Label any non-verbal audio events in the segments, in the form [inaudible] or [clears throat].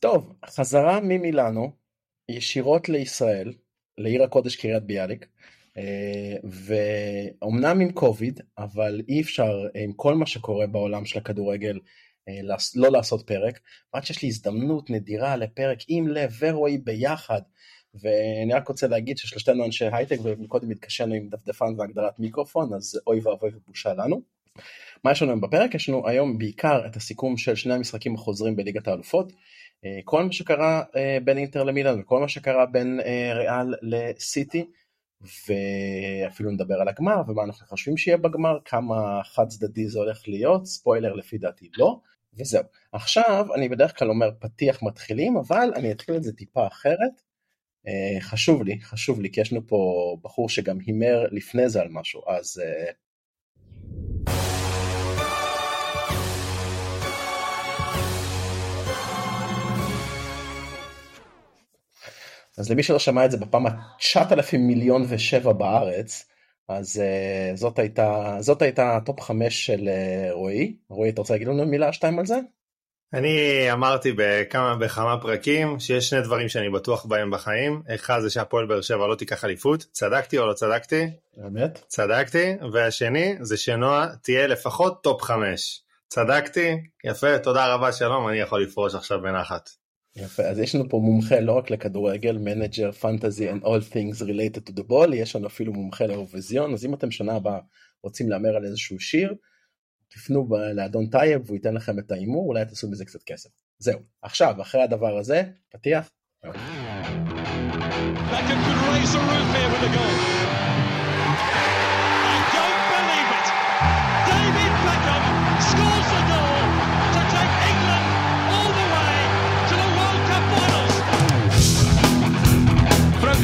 טוב, חזרה ממילאנו ישירות לישראל, לעיר הקודש קריית ביאליק, אה, ואומנם עם קוביד, אבל אי אפשר עם כל מה שקורה בעולם של הכדורגל אה, לא לעשות פרק, רק שיש לי הזדמנות נדירה לפרק עם לב ורועי ביחד, ואני רק רוצה להגיד ששלושתנו אנשי הייטק וקודם התקשינו עם דפדפן והגדרת מיקרופון, אז אוי ואבוי ובושה לנו. מה יש לנו היום בפרק? יש לנו היום בעיקר את הסיכום של שני המשחקים החוזרים בליגת האלופות, אה, כל מה שקרה אה, בין אינטר למילאן וכל מה שקרה בין אה, ריאל לסיטי ואפילו נדבר על הגמר ומה אנחנו חושבים שיהיה בגמר, כמה חד צדדי זה הולך להיות, ספוילר לפי דעתי לא, וזהו. עכשיו אני בדרך כלל אומר פתיח מתחילים אבל אני אתחיל את זה טיפה אחרת. חשוב לי, חשוב לי כי יש לנו פה בחור שגם הימר לפני זה על משהו אז אז למי שלא שמע את זה בפעם ה-9,000 מיליון ושבע בארץ, אז uh, זאת הייתה זאת הייתה ה top 5 של uh, רועי. רועי, אתה רוצה להגיד לנו מילה שתיים על זה? אני אמרתי בכמה בכמה פרקים שיש שני דברים שאני בטוח בהם בחיים אחד זה שהפועל באר שבע לא תיקח אליפות צדקתי או לא צדקתי? באמת? צדקתי והשני זה שנועה תהיה לפחות top 5 צדקתי יפה תודה רבה שלום אני יכול לפרוש עכשיו בנחת. יפה, אז יש לנו פה מומחה לא רק לכדורגל, manager, fantasy and all things related to the ball, יש לנו אפילו מומחה לאירוויזיון, אז אם אתם שנה הבאה רוצים להמר על איזשהו שיר, תפנו לאדון טייב והוא ייתן לכם את ההימור, אולי תעשו מזה קצת כסף. זהו, עכשיו, אחרי הדבר הזה, פתיח. de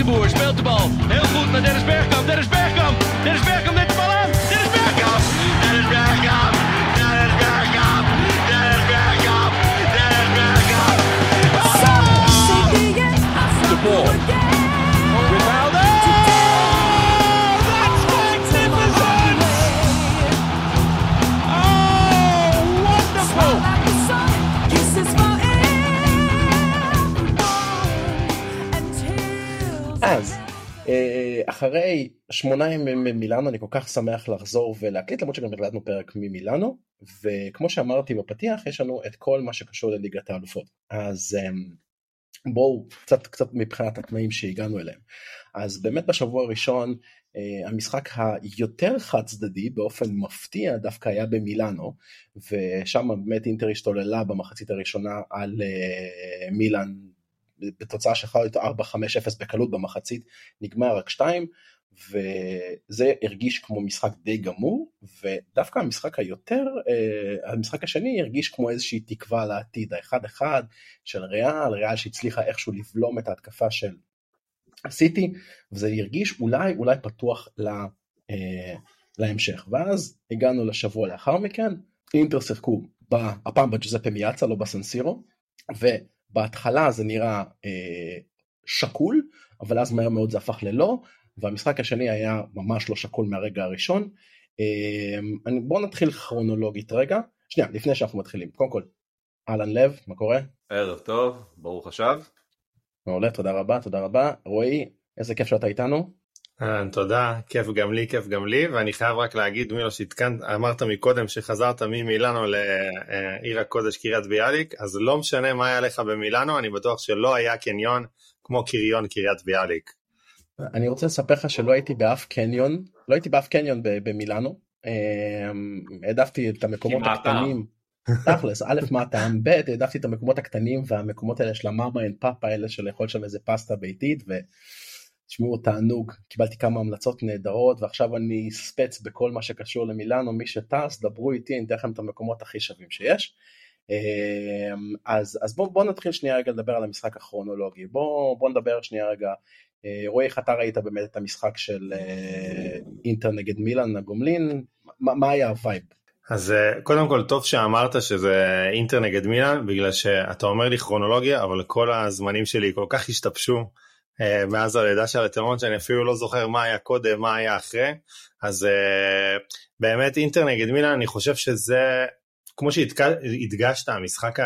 Boer speelt de bal. Heel goed naar Dennis Bergkamp. Dennis Bergkamp. Dennis Bergkamp אחרי שמונה ימים ממילאנו אני כל כך שמח לחזור ולהקליט למרות שגם הקלטנו פרק ממילאנו וכמו שאמרתי בפתיח יש לנו את כל מה שקשור לליגת האלופות. אז אמ, בואו קצת קצת מבחינת התנאים שהגענו אליהם. אז באמת בשבוע הראשון Uh, המשחק היותר חד צדדי באופן מפתיע דווקא היה במילאנו ושם באמת אינטר השתוללה במחצית הראשונה על uh, מילאן בתוצאה שיכולה להיות 4-5-0 בקלות במחצית, נגמר רק 2, וזה הרגיש כמו משחק די גמור, ודווקא המשחק היותר, אה, המשחק השני הרגיש כמו איזושהי תקווה לעתיד, האחד אחד של ריאל, ריאל שהצליחה איכשהו לבלום את ההתקפה של הסיטי, וזה הרגיש אולי אולי פתוח לה, אה, להמשך, ואז הגענו לשבוע לאחר מכן, אינטר שיחקו הפעם בג'וזפה מיאצה, לא בסנסירו, ו... בהתחלה זה נראה אה, שקול, אבל אז מהר מאוד זה הפך ללא, והמשחק השני היה ממש לא שקול מהרגע הראשון. אה, בואו נתחיל כרונולוגית רגע, שנייה, לפני שאנחנו מתחילים. קודם כל, אהלן לב, מה קורה? ערב טוב, ברוך השב. מעולה, תודה רבה, תודה רבה. רועי, איזה כיף שאתה איתנו. אה, תודה, כיף גם לי, כיף גם לי, ואני חייב רק להגיד, מילו, שהתקנת, אמרת מקודם שחזרת ממילאנו לעיר הקודש קריית ביאליק, אז לא משנה מה היה לך במילאנו, אני בטוח שלא היה קניון כמו קריון קריית ביאליק. אני רוצה לספר לך שלא הייתי באף קניון, לא הייתי באף קניון במילאנו, אמ, העדפתי את המקומות הקטנים. תכלס, א' מה הטעם, ב' העדפתי את המקומות הקטנים והמקומות האלה של המאמה אין פאפה האלה של לאכול שם איזה פסטה ביתית תשמעו תענוג קיבלתי כמה המלצות נהדרות ועכשיו אני ספץ בכל מה שקשור למילאנו מי שטס דברו איתי אני אתן לכם את המקומות הכי שווים שיש. אמ, אז אז בואו בוא נתחיל שנייה רגע לדבר על המשחק הכרונולוגי בואו בוא נדבר שנייה רגע אה, רועי איך אתה ראית באמת את המשחק של אה, אינטר נגד מילאן הגומלין מה, מה היה ה vibe. אז אה, קודם כל טוב שאמרת שזה אינטר נגד מילאן בגלל שאתה אומר לי כרונולוגיה אבל כל הזמנים שלי כל כך השתבשו מאז הלידה של הטרמון שאני אפילו לא זוכר מה היה קודם, מה היה אחרי, אז uh, באמת אינטר נגד מילאן אני חושב שזה כמו שהדגשת, המשחק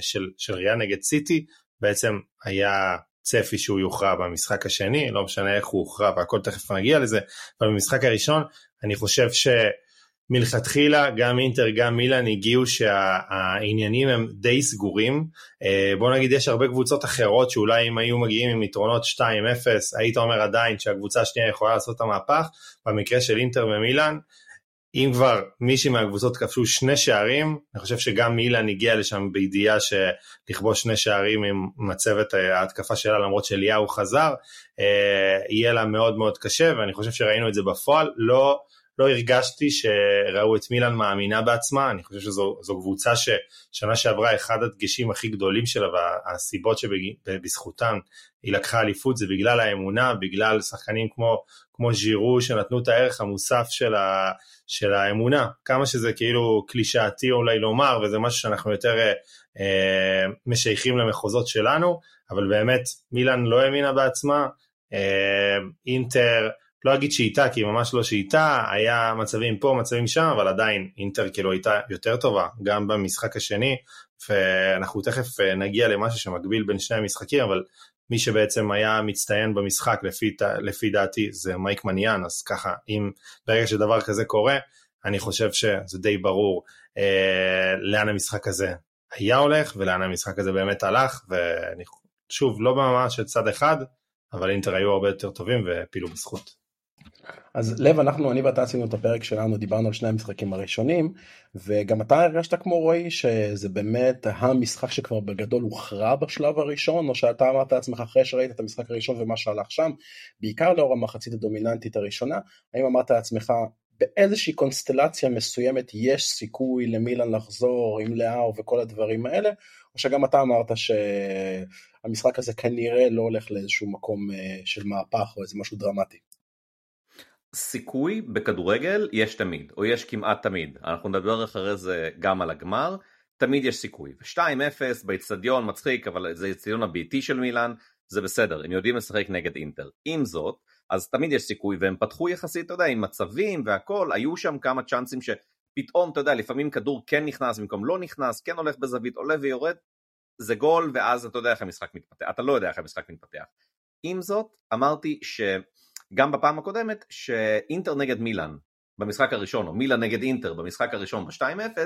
של, של ריאל נגד סיטי בעצם היה צפי שהוא יוכרע במשחק השני, לא משנה איך הוא הוכרע והכל תכף נגיע לזה, אבל במשחק הראשון אני חושב שמלכתחילה גם אינטר גם מילאן הגיעו שהעניינים הם די סגורים. אה, בוא נגיד יש הרבה קבוצות אחרות שאולי אם היו מגיעים עם יתרונות 2-0 היית אומר עדיין שהקבוצה השנייה יכולה לעשות את המהפך, במקרה של אינטר ומילאן אם כבר מישהי מהקבוצות כבשו שני שערים, אני חושב שגם מילאן הגיע לשם בידיעה שלכבוש שני שערים עם מצבת ההתקפה שלה למרות שאליהו חזר, אה, יהיה לה מאוד מאוד קשה ואני חושב שראינו את זה בפועל, לא, לא הרגשתי שראו את מילאן מאמינה בעצמה, אני חושב שזו קבוצה ששנה שעברה אחד הדגשים הכי גדולים שלה והסיבות שבזכותן היא לקחה אליפות זה בגלל האמונה, בגלל שחקנים כמו, כמו ז'ירו שנתנו את הערך המוסף של, ה, של האמונה, כמה שזה כאילו קלישאתי אולי לומר וזה משהו שאנחנו יותר אה, משייכים למחוזות שלנו, אבל באמת מילאן לא האמינה בעצמה, אה, אינטר לא אגיד שאיתה כי היא ממש לא שאיתה, היה מצבים פה מצבים שם אבל עדיין אינטר כאילו הייתה יותר טובה גם במשחק השני ואנחנו תכף אה, נגיע למשהו שמקביל בין שני המשחקים אבל מי שבעצם היה מצטיין במשחק לפי, לפי דעתי זה מייק מניאן, אז ככה, אם ברגע שדבר כזה קורה, אני חושב שזה די ברור אה, לאן המשחק הזה היה הולך ולאן המשחק הזה באמת הלך, ושוב, לא ממש של צד אחד, אבל אינטר היו הרבה יותר טובים והפילו בזכות. אז לב אנחנו אני ואתה עשינו את הפרק שלנו דיברנו על שני המשחקים הראשונים וגם אתה הרגשת כמו רועי שזה באמת המשחק שכבר בגדול הוכרע בשלב הראשון או שאתה אמרת לעצמך אחרי שראית את המשחק הראשון ומה שהלך שם בעיקר לאור המחצית הדומיננטית הראשונה האם אמרת לעצמך באיזושהי קונסטלציה מסוימת יש סיכוי למילן לחזור עם לאהו וכל הדברים האלה או שגם אתה אמרת שהמשחק הזה כנראה לא הולך לאיזשהו מקום אה, של מהפך או איזה משהו דרמטי. סיכוי בכדורגל יש תמיד, או יש כמעט תמיד, אנחנו נדבר אחרי זה גם על הגמר, תמיד יש סיכוי. 2-0 באיצטדיון מצחיק, אבל זה איצטדיון הביתי של מילאן, זה בסדר, הם יודעים לשחק נגד אינטר. עם זאת, אז תמיד יש סיכוי, והם פתחו יחסית, אתה יודע, עם מצבים והכל, היו שם כמה צ'אנסים שפתאום, אתה יודע, לפעמים כדור כן נכנס במקום לא נכנס, כן הולך בזווית, עולה ויורד, זה גול, ואז אתה יודע איך המשחק מתפתח, אתה לא יודע איך המשחק מתפתח. עם זאת, אמרתי ש... גם בפעם הקודמת שאינטר נגד מילאן במשחק הראשון, או מילאן נגד אינטר במשחק הראשון ב-2-0,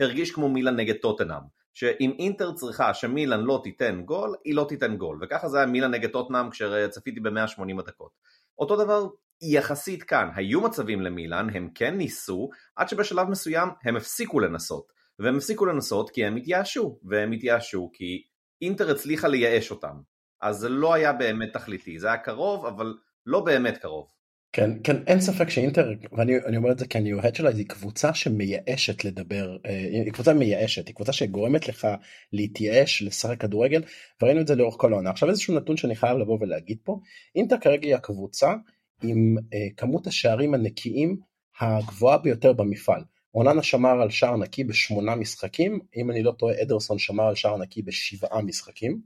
הרגיש כמו מילאן נגד טוטנאם. שאם אינטר צריכה שמילאן לא תיתן גול, היא לא תיתן גול. וככה זה היה מילאן נגד טוטנאם כשצפיתי ב-180 הדקות. אותו דבר יחסית כאן, היו מצבים למילאן, הם כן ניסו, עד שבשלב מסוים הם הפסיקו לנסות. והם הפסיקו לנסות כי הם התייאשו, והם התייאשו כי אינטר הצליחה לייאש אותם. אז זה לא היה באמת תכליתי, זה היה קרוב, אבל לא באמת קרוב. כן, כן, אין ספק שאינטר, ואני אומר את זה כי אני אוהד שלה, היא קבוצה שמייאשת לדבר, אה, היא קבוצה מייאשת, היא קבוצה שגורמת לך להתייאש, לשחק כדורגל, וראינו את זה לאורך כל העונה. עכשיו איזשהו נתון שאני חייב לבוא ולהגיד פה, אינטר כרגע היא הקבוצה עם אה, כמות השערים הנקיים הגבוהה ביותר במפעל. אוננה שמר על שער נקי בשמונה משחקים, אם אני לא טועה אדרסון שמר על שער נקי בשבעה משחקים.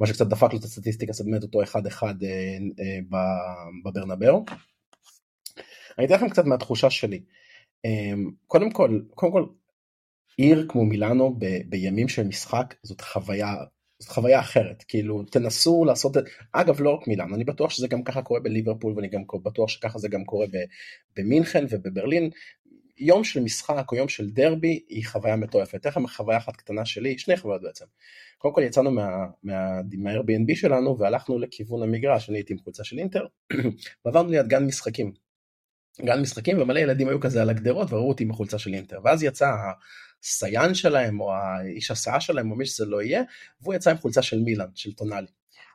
מה שקצת דפק לו את הסטטיסטיקה, זה באמת אותו אחד אחד אה, אה, בברנבאו. אני אתן לכם קצת מהתחושה שלי. אה, קודם כל, קודם כל, עיר כמו מילאנו ב, בימים של משחק זאת חוויה זאת חוויה אחרת כאילו תנסו לעשות את אגב לא רק מילאנו אני בטוח שזה גם ככה קורה בליברפול ואני גם בטוח שככה זה גם קורה במינכן ובברלין יום של משחק או יום של דרבי היא חוויה מטורפת. אתן לכם חוויה אחת קטנה שלי, שני חוויות בעצם. קודם כל יצאנו מה, מה, מה-Airbnb שלנו והלכנו לכיוון המגרש, אני הייתי עם חולצה של אינטר, [clears throat] ועברנו ליד גן משחקים. גן משחקים ומלא ילדים היו כזה על הגדרות וראו אותי עם החולצה של אינטר. ואז יצא הסיין שלהם או האיש הסעה שלהם או מי שזה לא יהיה, והוא יצא עם חולצה של מילאן, של טונאלי.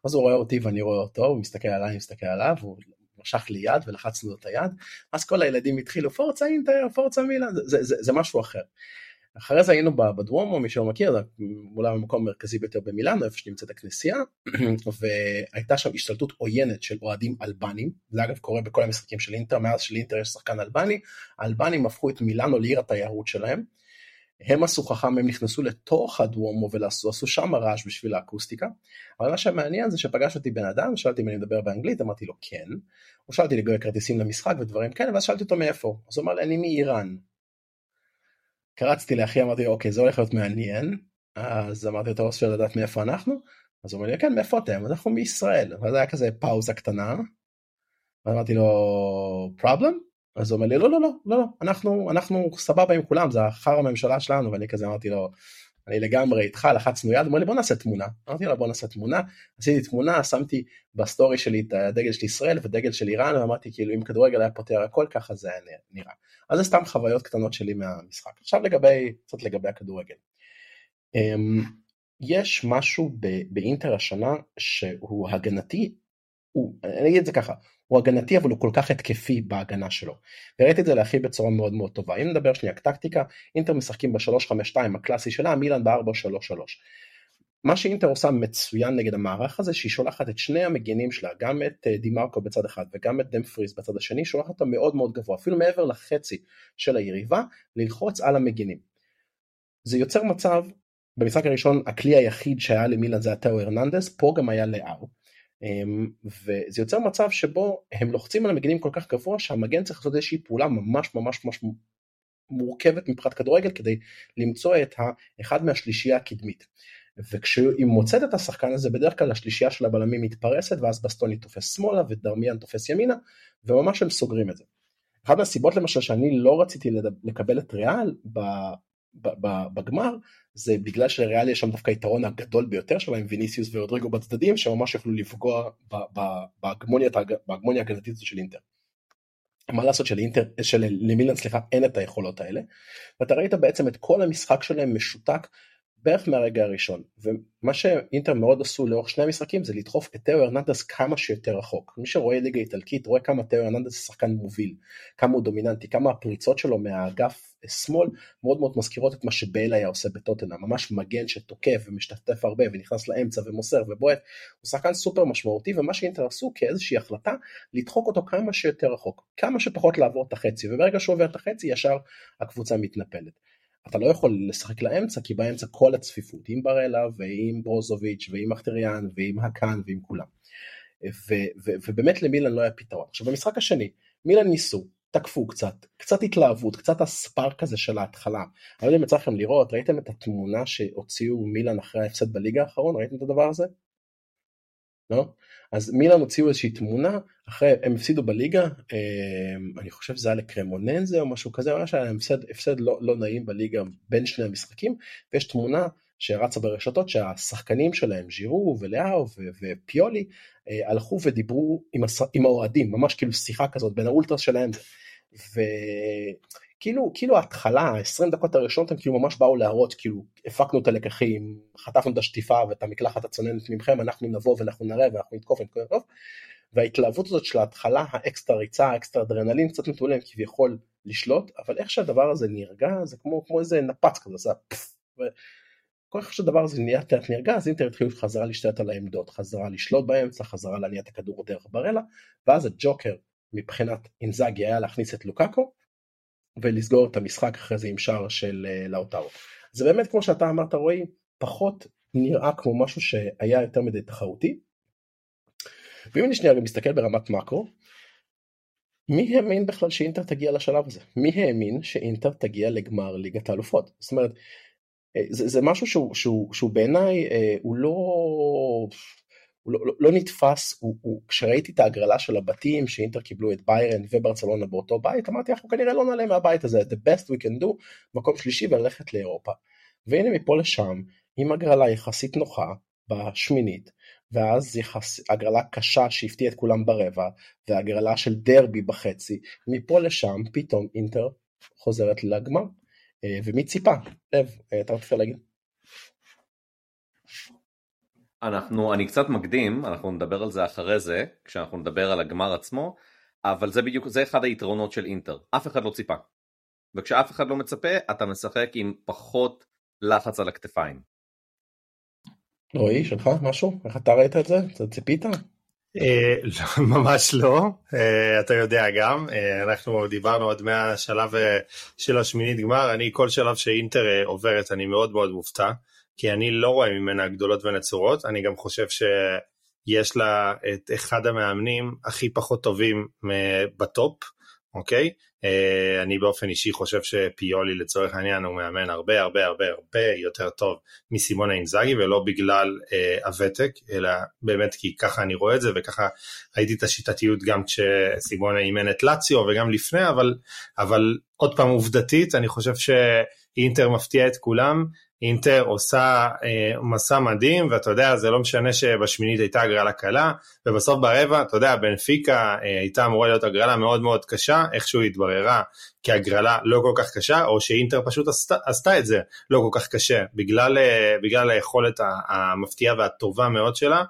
אז הוא רואה אותי ואני רואה אותו, הוא מסתכל עליי, מסתכל עליו, הוא משך לי יד ולחצנו לו את היד, אז כל הילדים התחילו פורצה אינטר, פורצה מילאן, זה, זה, זה, זה משהו אחר. אחרי זה היינו בדרום, מי שלא מכיר, זה אולי המקום המרכזי ביותר במילאנו, איפה שנמצאת הכנסייה, [clears throat] והייתה שם השתלטות עוינת של אוהדים אלבנים, זה אגב קורה בכל המשחקים של אינטר, מאז שלאינטר יש שחקן אלבני, האלבנים הפכו את מילאנו לעיר התיירות שלהם, הם עשו חכם, הם נכנסו לתוך הדוומו ועשו שם רעש בשביל האקוסטיקה, אבל מה שמעניין זה שפגש אותי בן אדם, שאלתי אם אני מדבר באנגלית, אמרתי לו כן, הוא שאלתי לגבי כרטיסים למשחק ודברים כאלה, ואז שאלתי אותו מאיפה, אז הוא אמר לי אני מאיראן. קרצתי לאחי אמרתי לו אוקיי זה הולך להיות מעניין. אז אמרתי אתה רוצה לדעת מאיפה אנחנו? אז הוא אומר לי כן מאיפה אתם? אנחנו מישראל. ואז היה כזה פאוזה קטנה. אמרתי לו problem אז הוא אומר לי לא לא לא לא לא אנחנו אנחנו סבבה עם כולם זה אחר הממשלה שלנו ואני כזה אמרתי לו אני לגמרי איתך לחצנו יד, הוא אומר לי בוא נעשה תמונה, אמרתי לו בוא נעשה תמונה, עשיתי תמונה, שמתי בסטורי שלי את הדגל של ישראל ודגל של איראן ואמרתי כאילו אם כדורגל היה פותר הכל ככה זה נראה. אז זה סתם חוויות קטנות שלי מהמשחק. עכשיו לגבי, קצת לגבי הכדורגל. אמ, יש משהו באינטר השנה שהוא הגנתי, הוא, אני אגיד את זה ככה, הוא הגנתי אבל הוא כל כך התקפי בהגנה שלו. וראיתי את זה להכי בצורה מאוד מאוד טובה. אם נדבר שנייה טקטיקה, אינטר משחקים ב-352 הקלאסי שלה, מילאן ב-433. מה שאינטר עושה מצוין נגד המערך הזה שהיא שולחת את שני המגינים שלה גם את אה, דימרקו בצד אחד וגם את דמפריס בצד השני שולחת אותם מאוד מאוד גבוה אפילו מעבר לחצי של היריבה ללחוץ על המגינים. זה יוצר מצב במשחק הראשון הכלי היחיד שהיה למילן זה הטאו הרננדס פה גם היה אמ, וזה יוצר מצב שבו הם לוחצים על המגנים כל כך גבוה שהמגן צריך לעשות איזושהי פעולה ממש ממש ממש מורכבת מבחינת כדורגל כדי למצוא את האחד מהשלישייה הקדמית. וכשהיא מוצאת את השחקן הזה בדרך כלל השלישייה של הבלמים מתפרסת ואז בסטוני תופס שמאלה ודרמיאן תופס ימינה וממש הם סוגרים את זה. אחת מהסיבות למשל שאני לא רציתי לקבל את ריאל בגמר זה בגלל שלריאל יש שם דווקא היתרון הגדול ביותר שלה עם ויניסיוס ורודריגו בצדדים שממש יכלו לפגוע בהגמוניה ההגנתית של אינטר. מה לעשות שלאינטר, של למילן סליחה אין את היכולות האלה ואתה ראית בעצם את כל המשחק שלהם משותק בערך מהרגע הראשון ומה שאינטר מאוד עשו לאורך שני המשחקים זה לדחוף את תאו הרננדס כמה שיותר רחוק מי שרואה ליגה איטלקית רואה כמה תאו הרננדס זה שחקן מוביל כמה הוא דומיננטי כמה הפריצות שלו מהאגף שמאל מאוד מאוד מזכירות את מה שבייל היה עושה בטוטנה ממש מגן שתוקף ומשתתף הרבה ונכנס לאמצע ומוסר ובועט הוא שחקן סופר משמעותי ומה שאינטר עשו כאיזושהי החלטה לדחוק אותו כמה שיותר רחוק כמה שפחות לעבור את החצי וברגע שהוא עובר את החצי ישר הקבוצה מתנפלת. אתה לא יכול לשחק לאמצע כי באמצע כל הצפיפות עם ברלה ועם ברוזוביץ' ועם אכטריאן ועם הקאן ועם כולם. ו- ו- ובאמת למילן לא היה פתרון. עכשיו במשחק השני מילן ניסו תקפו קצת קצת התלהבות קצת הספארק הזה של ההתחלה. אני לא יודע אם יצא לכם לראות ראיתם את התמונה שהוציאו מילן אחרי ההפסד בליגה האחרון ראיתם את הדבר הזה? לא? אז מילאן הוציאו איזושהי תמונה אחרי הם הפסידו בליגה אמ, אני חושב שזה היה לקרמוננזה או משהו כזה ממש היה הפסד, הפסד לא, לא נעים בליגה בין שני המשחקים ויש תמונה שרצה ברשתות שהשחקנים שלהם ז'ירו ולאו ופיולי אה, הלכו ודיברו עם, הס... עם האוהדים ממש כאילו שיחה כזאת בין האולטרס שלהם וכאילו כאילו ההתחלה 20 דקות הראשונות הם כאילו ממש באו להראות כאילו הפקנו את הלקחים חטפנו את השטיפה ואת המקלחת הצוננת ממכם אנחנו נבוא ואנחנו נראה ואנחנו נתקוף ונתקוף טוב וההתלהבות הזאת של ההתחלה האקסטרה ריצה האקסטרה אדרנלין קצת נתנו להם כביכול לשלוט אבל איך שהדבר הזה נרגע זה כמו כמו איזה נפץ כזה זה. כל כך שהדבר הזה נהיה תיאט נרגע אז אינטר התחילו חזרה להשתלט על העמדות חזרה לשלוט באמצע חזרה להניע את הכדור דרך ברלה ואז הג'וקר מבחינת אינזאגי היה להכניס את לוקאקו ולסגור את המשחק אחרי זה עם שער של אה, לאוטארו. זה באמת כמו שאתה אמרת רועי פחות נראה כמו משהו שהיה יותר מדי תחרותי. ואם אני שנייה מסתכל ברמת מקרו מי האמין בכלל שאינטר תגיע לשלב הזה? מי האמין שאינטר תגיע לגמר ליגת האלופות? זאת אומרת אה, זה, זה משהו שהוא, שהוא, שהוא בעיניי אה, הוא לא הוא לא, לא, לא נתפס, הוא, הוא, כשראיתי את ההגרלה של הבתים שאינטר קיבלו את ביירן וברצלונה באותו בית, אמרתי אנחנו כנראה לא נעלה מהבית הזה, the best we can do, מקום שלישי וללכת לאירופה. והנה מפה לשם, עם הגרלה יחסית נוחה בשמינית, ואז יחס, הגרלה קשה שהפתיעה את כולם ברבע, והגרלה של דרבי בחצי, מפה לשם פתאום אינטר חוזרת לגמר. אה, ומי ציפה? לב, אה, אתה רוצה להגיד? אנחנו, אני קצת מקדים, אנחנו נדבר על זה אחרי זה, כשאנחנו נדבר על הגמר עצמו, אבל זה בדיוק, זה אחד היתרונות של אינטר, אף אחד לא ציפה. וכשאף אחד לא מצפה, אתה משחק עם פחות לחץ על הכתפיים. רועי, שלך משהו? איך אתה ראית את זה? אתה ציפית? אה, לא, [laughs] ממש לא, אה, אתה יודע גם, אה, אנחנו דיברנו עוד מהשלב של השמינית גמר, אני כל שלב שאינטר עוברת אני מאוד מאוד מופתע. כי אני לא רואה ממנה גדולות ונצורות, אני גם חושב שיש לה את אחד המאמנים הכי פחות טובים בטופ, אוקיי? אה, אני באופן אישי חושב שפיולי לצורך העניין הוא מאמן הרבה הרבה הרבה הרבה יותר טוב מסימון אינזאגי ולא בגלל אה, הוותק אלא באמת כי ככה אני רואה את זה וככה ראיתי את השיטתיות גם כשסימון אימן את לאציו וגם לפני אבל אבל עוד פעם עובדתית אני חושב שאינטר מפתיע את כולם אינטר עושה אה, מסע מדהים, ואתה יודע, זה לא משנה שבשמינית הייתה הגרלה קלה, ובסוף ברבע, אתה יודע, בנפיקה אה, הייתה אמורה להיות הגרלה מאוד מאוד קשה, איכשהו התבררה כהגרלה לא כל כך קשה, או שאינטר פשוט עשתה, עשתה את זה לא כל כך קשה, בגלל, אה, בגלל היכולת המפתיעה והטובה מאוד שלה.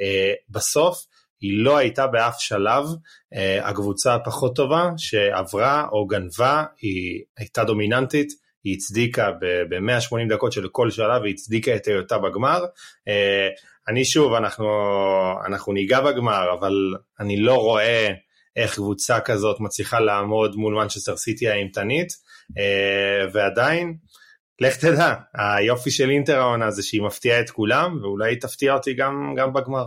אה, בסוף, היא לא הייתה באף שלב אה, הקבוצה הפחות טובה שעברה או גנבה, היא הייתה דומיננטית. היא הצדיקה ב-180 דקות של כל שלב, היא הצדיקה את היותה בגמר. אה, אני שוב, אנחנו, אנחנו ניגע בגמר, אבל אני לא רואה איך קבוצה כזאת מצליחה לעמוד מול מנצ'סטר סיטי האימתנית, אה, ועדיין, לך תדע, היופי של אינטר העונה זה שהיא מפתיעה את כולם, ואולי היא תפתיע אותי גם, גם בגמר.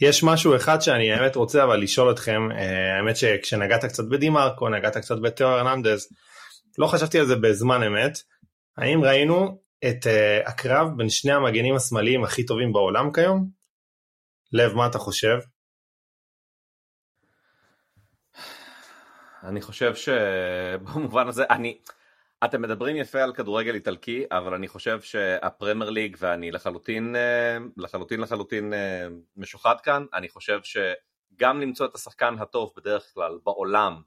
יש משהו אחד שאני האמת רוצה אבל לשאול אתכם, אה, האמת שכשנגעת קצת בדימרקו, נגעת קצת בתיאו הרננדז, לא חשבתי על זה בזמן אמת, האם ראינו את uh, הקרב בין שני המגנים השמאליים הכי טובים בעולם כיום? לב, מה אתה חושב? אני חושב שבמובן הזה, אני, אתם מדברים יפה על כדורגל איטלקי, אבל אני חושב שהפרמייר ליג, ואני לחלוטין, אה, לחלוטין לחלוטין אה, משוחד כאן, אני חושב שגם למצוא את השחקן הטוב בדרך כלל בעולם,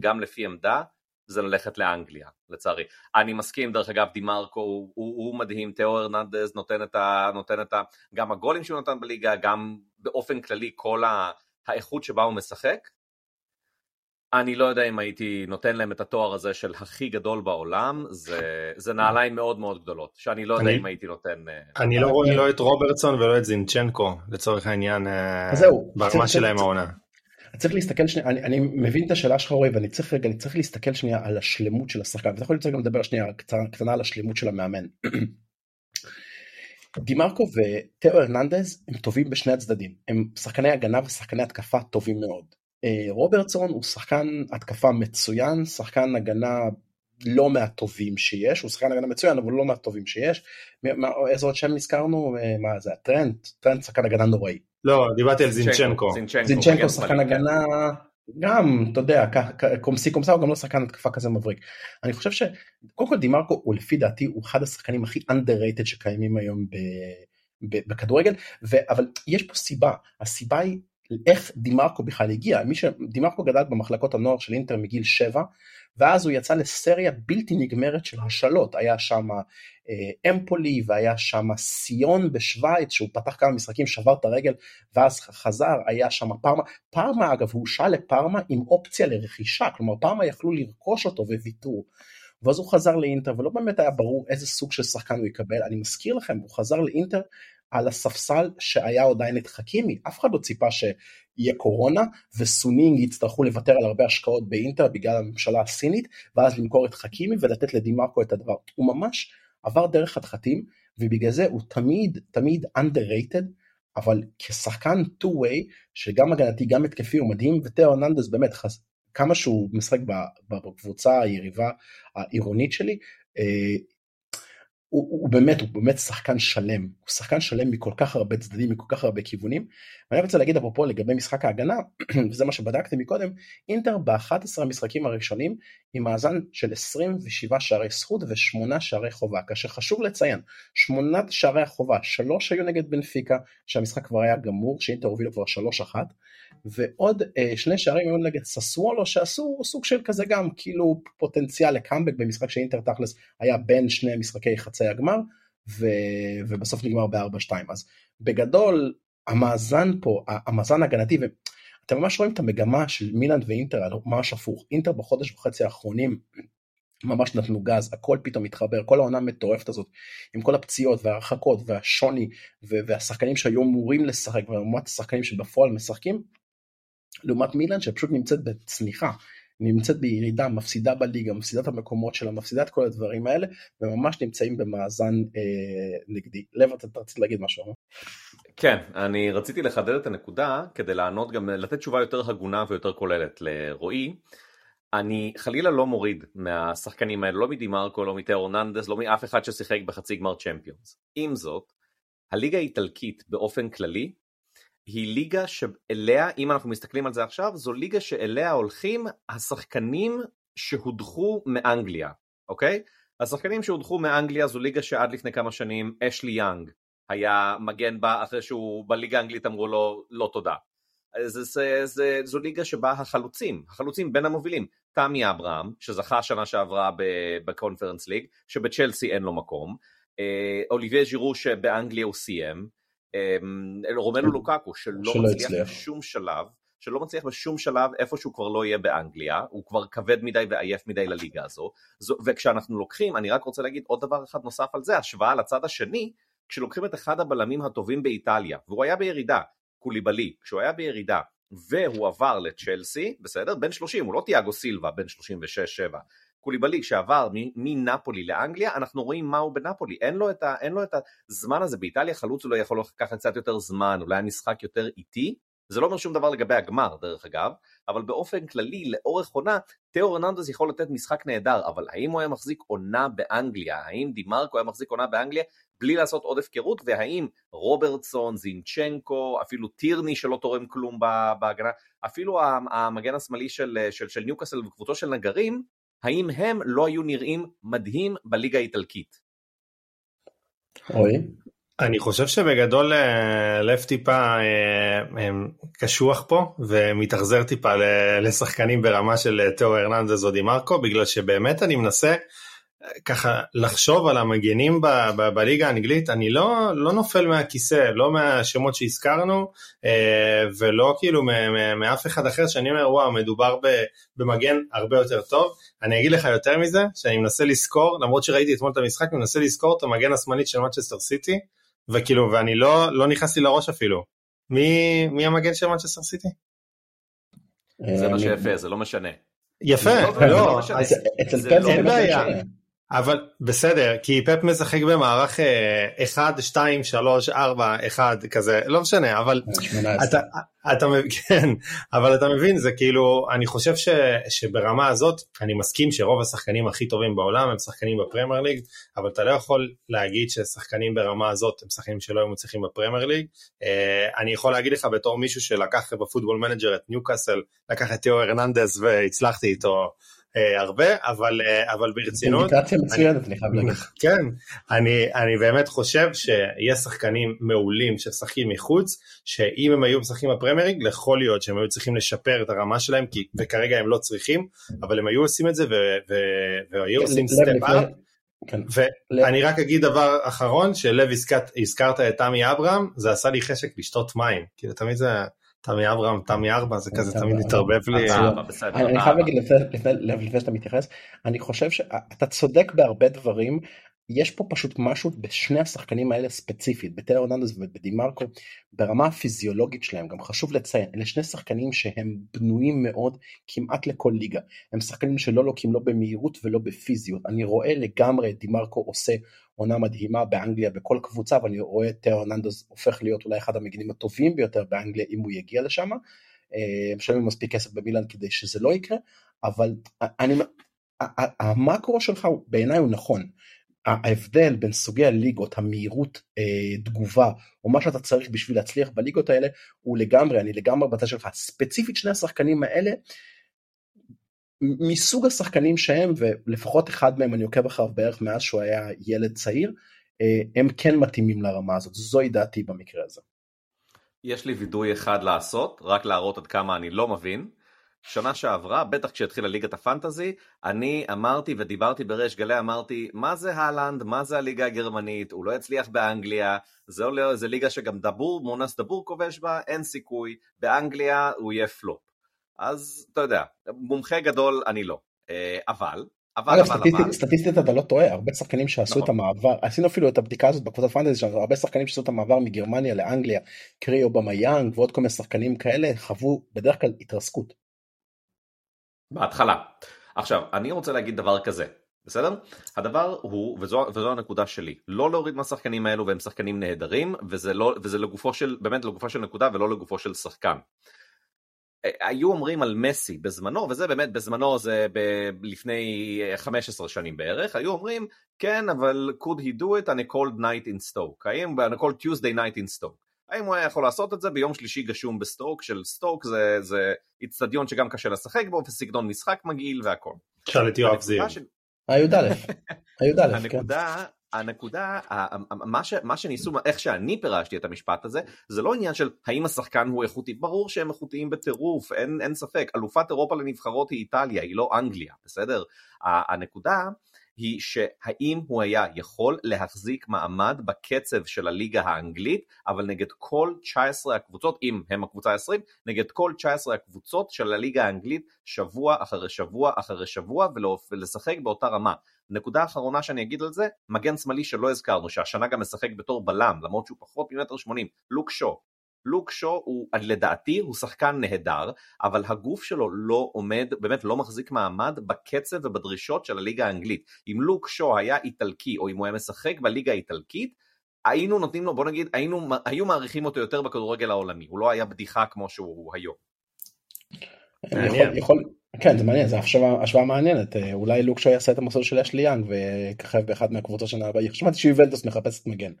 גם לפי עמדה, זה ללכת לאנגליה, לצערי. אני מסכים, דרך אגב, דימרקו הוא, הוא, הוא מדהים, תיאו הרננדז נותן את ה... נותן את ה... גם הגולים שהוא נתן בליגה, גם באופן כללי כל ה, האיכות שבה הוא משחק. אני לא יודע אם הייתי נותן להם את התואר הזה של הכי גדול בעולם, זה, זה נעליים מאוד מאוד גדולות, שאני לא יודע אני, אם הייתי נותן... אה, אני לא רואה לא את רוברטסון ולא את זינצ'נקו, לצורך העניין, אה, ברמה [laughs] שלהם העונה. צריך להסתכל שנייה, אני, אני מבין את השאלה שלך רועי ואני צריך רגע, אני צריך להסתכל שנייה על השלמות של השחקן, ואתה יכול גם לדבר שנייה קטנה, קטנה על השלמות של המאמן. [clears throat] דימרקו וטאו הרננדז הם טובים בשני הצדדים, הם שחקני הגנה ושחקני התקפה טובים מאוד. אה, רוברטסון הוא שחקן התקפה מצוין, שחקן הגנה לא מהטובים שיש, הוא שחקן הגנה מצוין אבל לא מהטובים שיש. איזה עוד שם נזכרנו? אה, מה זה הטרנד? טרנד שחקן הגנה נוראי. לא, דיברתי על זינצ'נקו. זינצ'נקו שחקן הגנה, גם, אתה יודע, comme ci comme ça הוא גם לא שחקן התקפה כזה מבריק. אני חושב שקודם כל דימרקו הוא לפי דעתי הוא אחד השחקנים הכי underrated שקיימים היום בכדורגל, אבל יש פה סיבה, הסיבה היא איך דימרקו בכלל הגיע, מי שדימרקו גדל במחלקות הנוער של אינטר מגיל 7 ואז הוא יצא לסריה בלתי נגמרת של השאלות, היה שם אה, אמפולי והיה שם סיון בשוויץ שהוא פתח כמה משחקים שבר את הרגל ואז חזר, היה שם פרמה, פרמה אגב הוא הושאל לפרמה עם אופציה לרכישה, כלומר פרמה יכלו לרכוש אותו וויתרו. ואז הוא חזר לאינטר ולא באמת היה ברור איזה סוג של שחקן הוא יקבל, אני מזכיר לכם, הוא חזר לאינטר על הספסל שהיה עדיין את חכימי, אף אחד לא ציפה שיהיה קורונה וסונינג יצטרכו לוותר על הרבה השקעות באינטר בגלל הממשלה הסינית ואז למכור את חכימי ולתת לדימרקו את הדבר, הוא ממש עבר דרך חתחתים ובגלל זה הוא תמיד תמיד underrated אבל כשחקן two way שגם הגנתי גם התקפי הוא מדהים ותאו ארננדס באמת חס... כמה שהוא משחק בקבוצה היריבה העירונית שלי אה, הוא, הוא באמת הוא באמת שחקן שלם. הוא שחקן שלם מכל כך הרבה צדדים מכל כך הרבה כיוונים. ואני רוצה להגיד אפרופו לגבי משחק ההגנה [clears throat] וזה מה שבדקתי מקודם אינטר ב-11 המשחקים הראשונים עם מאזן של 27 שערי זכות ושמונה שערי חובה. כאשר חשוב לציין שמונת שערי החובה שלוש היו נגד בנפיקה שהמשחק כבר היה גמור שאינטר הובילו כבר שלוש אחת. ועוד אה, שני שערים היו נגד ססוולו שעשו סוג של כזה גם כאילו פוטנציאל לקאמבק במשחק שאינטר תכלס היה בין שני משחקי חצי הגמר ו... ובסוף נגמר ב-4-2 אז בגדול המאזן פה המאזן ההגנתי ואתם ממש רואים את המגמה של מילאנד ואינטר ממש הפוך. אינטר בחודש וחצי האחרונים ממש נתנו גז, הכל פתאום מתחבר, כל העונה המטורפת הזאת, עם כל הפציעות וההרחקות והשוני והשחקנים שהיו אמורים לשחק, ולעומת השחקנים שבפועל משחקים, לעומת מילאן שפשוט נמצאת בצניחה, נמצאת בירידה, מפסידה בליגה, מפסידה את המקומות שלה, מפסידה את כל הדברים האלה, וממש נמצאים במאזן אה, נגדי. לב, אתה רצית להגיד משהו? כן, אני רציתי לחדד את הנקודה כדי לענות גם, לתת תשובה יותר הגונה ויותר כוללת לרועי. אני חלילה לא מוריד מהשחקנים האלה, לא מדימרקו, לא מתאו אורננדס, לא מאף אחד ששיחק בחצי גמר צ'מפיונס. עם זאת, הליגה האיטלקית באופן כללי היא ליגה שאליה, אם אנחנו מסתכלים על זה עכשיו, זו ליגה שאליה הולכים השחקנים שהודחו מאנגליה, אוקיי? השחקנים שהודחו מאנגליה זו ליגה שעד לפני כמה שנים אשלי יאנג היה מגן בה אחרי שהוא בליגה האנגלית אמרו לו לא תודה. זה, זה, זה, זו ליגה שבה החלוצים, החלוצים בין המובילים, תמי אברהם שזכה שנה שעברה בקונפרנס ליג, שבצ'לסי אין לו מקום, אה, אוליביה ז'ירו שבאנגליה הוא סיים, רומנו לוקקו שלא מצליח בשום שלב, שלא מצליח בשום שלב איפה שהוא כבר לא יהיה באנגליה, הוא כבר כבד מדי ועייף מדי לליגה הזו, זו, וכשאנחנו לוקחים, אני רק רוצה להגיד עוד דבר אחד נוסף על זה, השוואה לצד השני, כשלוקחים את אחד הבלמים הטובים באיטליה, והוא היה בירידה, קוליבלי, כשהוא היה בירידה, והוא עבר לצ'לסי, בסדר? בן 30, הוא לא תיאגו סילבה, בן 36-7. קוליבלי שעבר מנפולי לאנגליה, אנחנו רואים מה הוא בנפולי, אין לו, ה, אין לו את הזמן הזה, באיטליה חלוץ אולי יכול לקחת קצת יותר זמן, אולי המשחק יותר איטי, זה לא אומר שום דבר לגבי הגמר דרך אגב, אבל באופן כללי לאורך עונה, תיאו רננדז יכול לתת משחק נהדר, אבל האם הוא היה מחזיק עונה באנגליה, האם דימרקו היה מחזיק עונה באנגליה בלי לעשות עוד הפקרות, והאם רוברטסון, זינצ'נקו, אפילו טירני שלא תורם כלום בהגנה, אפילו המגן השמאלי של, של, של ניוקאסל וקבוצו של נגרים, האם הם לא היו נראים מדהים בליגה האיטלקית? אוי. אני חושב שבגדול אה, לב טיפה אה, קשוח פה ומתאכזר טיפה לשחקנים ברמה של אה, תיאו הרננדז או דימרקו בגלל שבאמת אני מנסה ככה לחשוב על המגנים ב, ב, בליגה האנגלית, אני לא, לא נופל מהכיסא, לא מהשמות שהזכרנו ולא כאילו מאף אחד אחר שאני אומר וואו מדובר במגן הרבה יותר טוב. אני אגיד לך יותר מזה, שאני מנסה לזכור, למרות שראיתי אתמול את המשחק, אני מנסה לזכור את המגן השמאלית של מצ'סטר סיטי, וכאילו, ואני לא, לא נכנס לי לראש אפילו. מי, מי המגן של מנצ'סטר סיטי? זה מה שיפה, זה לא משנה. יפה, לא, לא, אצל פפ אין לא בעיה. אבל בסדר, כי פפ משחק במערך 1, 2, 3, 4, 1 כזה, לא משנה, אבל 18. אתה, אתה מבין, [laughs] כן, אבל אתה מבין, זה כאילו, אני חושב ש, שברמה הזאת, אני מסכים שרוב השחקנים הכי טובים בעולם הם שחקנים בפרמייר ליג, אבל אתה לא יכול להגיד ששחקנים ברמה הזאת הם שחקנים שלא היו מצליחים בפרמייר ליג. אה, אני יכול להגיד לך בתור מישהו שלקח בפוטבול מנג'ר את ניוקאסל, לקח את תיאו הרננדז והצלחתי איתו הרבה, אבל, אה, אבל ברצינות, אינדיקציה מצוינת, אני חייב להגיד. [laughs] כן, אני, אני באמת חושב שיש שחקנים מעולים שמשחקים מחוץ, שאם הם היו משחקים בפרמייר ליג, יכול להיות שהם היו צריכים לשפר את הרמה שלהם, כי, וכרגע הם לא צריכים, אבל הם היו עושים את זה ו- ו- והיו עושים לב סטפ לפני- אפ. כן. ואני רק אגיד דבר אחרון, שלב הזכרת, הזכרת את תמי אברהם, זה עשה לי חשק לשתות מים, כאילו תמיד זה תמי אברהם, תמי ארבע, זה כזה תמי תמיד. מתערבב לי. סבבה, בסדר, אני. חייב להגיד לפני שאתה מתייחס, אני חושב שאתה צודק בהרבה דברים, יש פה פשוט משהו בשני השחקנים האלה ספציפית, בטלר אורננדס ובדימרקו, ברמה הפיזיולוגית שלהם, גם חשוב לציין, אלה שני שחקנים שהם בנויים מאוד כמעט לכל ליגה, הם שחקנים שלא לוקים לא במהירות ולא בפיזיות, אני רואה לגמרי את דימרקו עושה עונה מדהימה באנגליה בכל קבוצה, ואני רואה את טאו אורננדס הופך להיות אולי אחד המגינים הטובים ביותר באנגליה אם הוא יגיע לשם, אה, משלמים מספיק כסף במילאן כדי שזה לא יקרה, אבל אני, המקרו שלך בעיניי הוא נכון. ההבדל בין סוגי הליגות, המהירות אה, תגובה, או מה שאתה צריך בשביל להצליח בליגות האלה, הוא לגמרי, אני לגמרי בצד שלך. ספציפית שני השחקנים האלה, מסוג השחקנים שהם, ולפחות אחד מהם אני עוקב אחריו בערך מאז שהוא היה ילד צעיר, אה, הם כן מתאימים לרמה הזאת, זוהי דעתי במקרה הזה. יש לי וידוי אחד לעשות, רק להראות עד כמה אני לא מבין. שנה שעברה, בטח כשהתחילה ליגת הפנטזי, אני אמרתי ודיברתי בריש גלי, אמרתי, מה זה הלנד, מה זה הליגה הגרמנית, הוא לא יצליח באנגליה, לא, זה ליגה שגם דבור, מונס דבור כובש בה, אין סיכוי, באנגליה הוא יהיה פלופ. אז אתה יודע, מומחה גדול אני לא. אה, אבל, אבל, אגב, אבל, סטטיסטית, אבל, סטטיסטית אתה לא טועה, הרבה שחקנים שעשו נכון. את המעבר, עשינו אפילו את הבדיקה הזאת בקבוצת פנטזי הרבה שחקנים שעשו את המעבר מגרמניה לאנגליה, קרי אובמיאנג ועוד כל מיני שחקנים כאלה, חוו בדרך כלל התרסקות. בהתחלה. עכשיו, אני רוצה להגיד דבר כזה, בסדר? הדבר הוא, וזו, וזו הנקודה שלי, לא להוריד מהשחקנים האלו והם שחקנים נהדרים, וזה, לא, וזה לגופו של, באמת לגופו של נקודה ולא לגופו של שחקן. היו אומרים על מסי בזמנו, וזה באמת בזמנו זה ב- לפני 15 שנים בערך, היו אומרים כן אבל could he do it on a cold night in Stoke, האם on a cold Tuesday night in Stoke, האם הוא היה יכול לעשות את זה ביום שלישי גשום בסטוק, של סטוק זה, זה איצטדיון שגם קשה לשחק בו וסגנון משחק מגעיל והכל. תשאל את יואב זיו. הי"א, [laughs] הי"א, כן. הנקודה, מה, ש, מה שניסו, איך שאני פירשתי את המשפט הזה, זה לא עניין של האם השחקן הוא איכותי, ברור שהם איכותיים בטירוף, אין, אין ספק, אלופת אירופה לנבחרות היא איטליה, היא לא אנגליה, בסדר? הנקודה היא שהאם הוא היה יכול להחזיק מעמד בקצב של הליגה האנגלית, אבל נגד כל 19 הקבוצות, אם הם הקבוצה ה-20, נגד כל 19 הקבוצות של הליגה האנגלית, שבוע אחרי שבוע אחרי שבוע, ולשחק באותה רמה. נקודה אחרונה שאני אגיד על זה, מגן שמאלי שלא הזכרנו, שהשנה גם משחק בתור בלם, למרות שהוא פחות ממטר שמונים, לוק שו. לוק שו הוא, לדעתי, הוא שחקן נהדר, אבל הגוף שלו לא עומד, באמת לא מחזיק מעמד בקצב ובדרישות של הליגה האנגלית. אם לוק שו היה איטלקי, או אם הוא היה משחק בליגה האיטלקית, היינו נותנים לו, בוא נגיד, היינו, היו מעריכים אותו יותר בכדורגל העולמי, הוא לא היה בדיחה כמו שהוא היום. יכול, יכול, כן זה מעניין זה השוואה, מעניינת אה, אולי לוקשו יעשה את המסלול של אשלי יאנג וככב באחד מהקבוצות שנה הבאה שמעתי שיובנטוס מחפשת מגן.